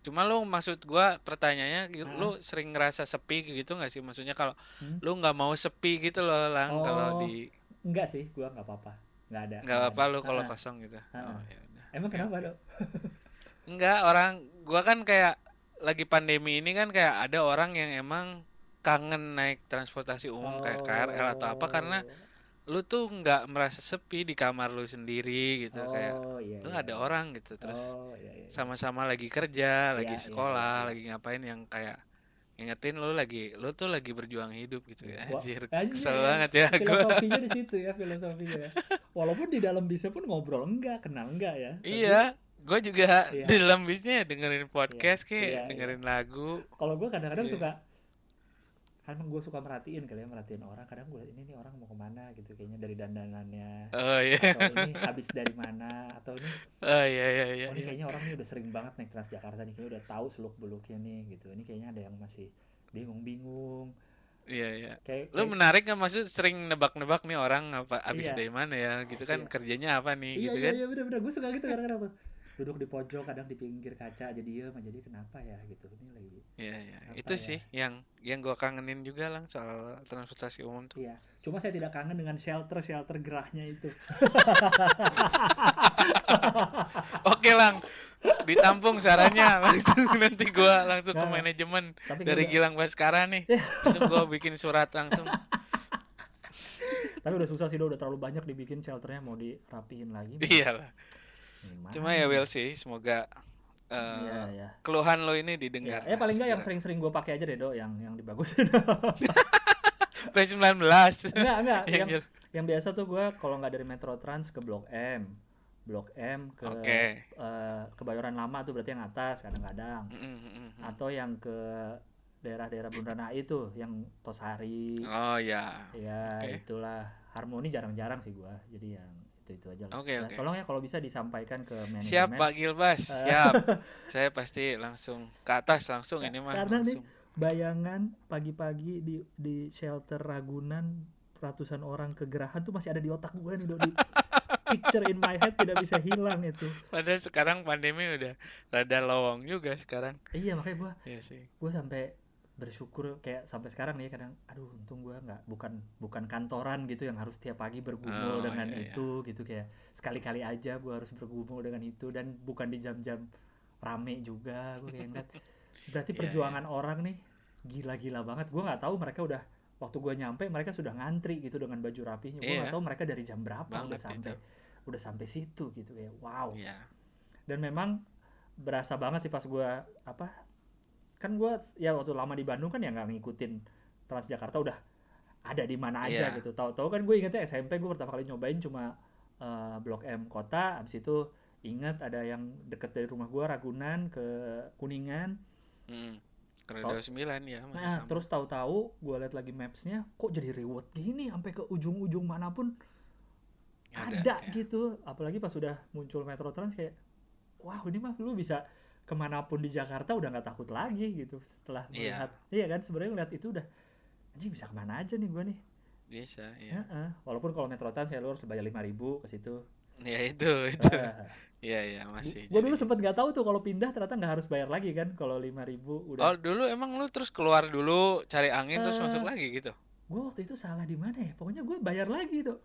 Cuma lu maksud gua pertanyaannya gi- Ah. lu sering ngerasa sepi gitu nggak sih? Maksudnya kalau Hmm? lu nggak mau sepi gitu loh lang Oh, kalau di enggak sih gue nggak apa-apa nggak ada nggak apa ada. lu kalau Ah, kosong gitu. Ah, Oh, ya emang kenapa dok Enggak, orang gua kan kayak lagi pandemi ini kan kayak ada orang yang emang kangen naik transportasi umum kayak KRL atau apa karena Oh. lu tuh nggak merasa sepi di kamar lu sendiri gitu kayak Oh, iya, lu iya, ada iya. orang gitu terus Oh, iya, iya, iya. sama-sama lagi kerja, lagi Iya, iya, sekolah, iya, iya. lagi ngapain yang kayak ngingetin lu lagi lu tuh lagi berjuang hidup gitu ya. Anjir, anjir, kesel banget ya gua. Filosofinya di situ ya, filosofinya ya. Walaupun di dalam bisnya pun ngobrol enggak, kenal enggak ya. Tapi Iya, gue juga Iya. di dalam bisnya ya dengerin podcast iya, kayak iya. dengerin lagu. kalau gue kadang-kadang Iya. suka karena gue suka merhatiin kali ya merhatiin orang kadang gue ini nih orang mau ke mana gitu kayaknya dari dandanannya Oh iya. atau ini habis dari mana atau ini Oh iya iya iya. oh ini iya. kayaknya orang ini udah sering banget naik Transjakarta nih kayaknya udah tahu seluk beluknya nih gitu ini kayaknya ada yang masih bingung-bingung Iya iya. kayak, Lu kayak- menarik nggak maksud sering nebak-nebak nih orang apa abis Iya. dari mana ya gitu kan Iya. kerjanya apa nih iya gitu iya kan. iya bener-bener gue suka gitu kadang-kadang tuh duduk di pojok kadang di pinggir kaca jadi diem jadi kenapa ya gitu ini lagi Iya iya. Itu ya? sih yang yang gua kangenin juga lang soal transportasi umum tuh. iya cuma saya tidak kangen dengan shelter shelter gerahnya itu Oke lang, ditampung sarannya langsung nanti gua langsung ke Nah, manajemen dari udah- Gilang Baskara nih. Langsung gua bikin surat langsung. tapi udah susah sih udah terlalu banyak dibikin shelternya mau dirapihin lagi Iyalah. Gimana? Cuma ya Will sih, semoga eh, Iya, iya. keluhan lo ini Ya, didengar. ya paling nggak yang sering-sering gue pakai aja deh do, yang yang dibagusin. P19. enggak enggak, Yang yang biasa tuh gue kalau nggak dari Metro Trans ke Blok M, Blok M ke Oke. eh, Kebayoran Lama tuh berarti yang atas kadang-kadang, Mm, mm, mm, mm. atau yang ke daerah-daerah Bundaran HI tuh, yang Tosari, Oh ya. ya Oke. itulah. Harmoni jarang-jarang sih gue, jadi yang itu itu aja lah. Oke, Nah, oke. Tolong ya kalau bisa disampaikan ke manajemen. Siap Pak Gilbas, Eh. siap. Saya pasti langsung ke atas langsung ini mah Karena nih, langsung. bayangan pagi-pagi di di shelter Ragunan ratusan orang kegerahan tuh masih ada di otak gue nih Dodi. Picture in my head tidak bisa hilang itu. Padahal sekarang pandemi udah rada lowong juga sekarang. Iya makanya gue Iya sih. gue sampai bersyukur kayak sampai sekarang nih kadang aduh untung gue nggak bukan bukan kantoran gitu yang harus tiap pagi bergumul Oh, dengan iya, iya. itu gitu kayak sekali-kali aja gue harus bergumul dengan itu dan bukan di jam-jam rame juga gue kayak ngeliat berarti Iya, perjuangan orang nih gila-gila banget gue nggak tahu mereka udah waktu gue nyampe mereka sudah ngantri gitu dengan baju rapinya gue Iya. nggak tahu mereka dari jam berapa udah Banget sampai itu. udah sampai situ gitu ya wow Iya. dan memang berasa banget sih pas gua apa kan gua ya waktu lama di Bandung kan ya nggak ngikutin Transjakarta udah ada di mana aja Iya. gitu tahu-tahu kan gue ingetnya SMP gue pertama kali nyobain cuma eh, Blok M kota abis itu ingat ada yang deket dari rumah gua Ragunan ke Kuningan Mm. Kereta 9 ya masih nah sama. terus tahu-tahu gua lihat lagi mapsnya kok jadi reward gini sampai ke ujung-ujung mana pun ada, ya. gitu apalagi pas sudah muncul Metro Trans kayak wah ini mah lu bisa ke mana pun di Jakarta udah nggak takut lagi gitu setelah Iya. melihat iya kan sebenarnya ngeliat itu udah anjing bisa ke mana aja nih gua nih Bisa, ya. Heeh. walaupun kalau Metro Trans ya lu harus bayar lima ribu ke situ Ya itu, itu. Iya, iya, masih. gua dulu sempet nggak tahu tuh kalau pindah ternyata nggak harus bayar lagi kan kalau lima ribu udah Oh, dulu emang lu terus keluar dulu cari angin terus Eh, masuk lagi gitu. gua waktu itu salah di mana ya pokoknya gua bayar lagi dok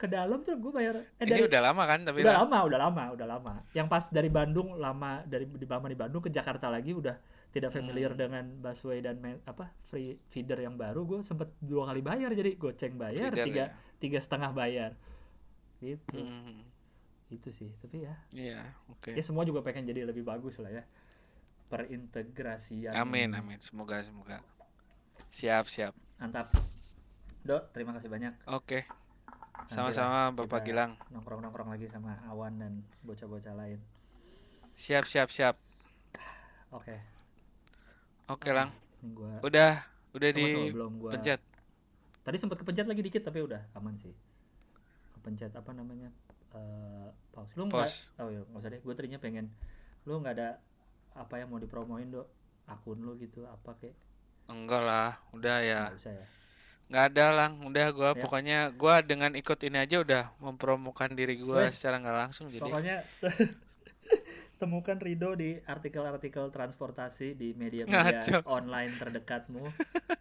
ke dalam tuh gue bayar eh, Ini udah lama kan tapi udah lama udah lama udah lama yang pas dari Bandung lama dari di lama di Bandung ke Jakarta lagi udah tidak familiar Hmm. dengan busway dan apa free feeder yang baru gue sempet dua kali bayar jadi goceng bayar Feeder tiga ya. tiga setengah bayar gitu Hmm, itu sih tapi ya Iya, oke. ya semua juga pengen jadi lebih bagus lah ya perintegrasian Amin, amin. Semoga, semoga. Siap, siap. mantap dok terima kasih banyak Oke. Nanti Sama-sama Bapak Gilang. nongkrong nongkrong lagi sama Awan dan bocah-bocah lain Siap, siap, siap. oke Oke, Lang. ini gua Udah, udah Tunggu, di belum gua pencet. Tadi sempat kepencet lagi dikit tapi udah aman sih. Kepencet apa namanya? eh pause. Lu nggak? Pause. Oh ya, nggak usah deh. Gue tadinya pengen lu nggak ada apa yang mau dipromoin dok akun lu gitu apa kayak Enggak lah, udah ya. usah ya Nggak ada lang, udah gua Ya. pokoknya gua dengan ikut ini aja udah mempromokan diri gua Wes. secara nggak langsung jadi pokoknya temukan Rido di artikel-artikel transportasi di media-media Ngaco. online terdekatmu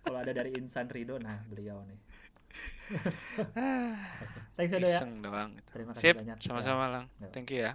kalau ada dari Insan Rido nah beliau nih thanks ya ya doang gitu. terima kasih Sip, banyak sama-sama lang. Ya. Thank you ya.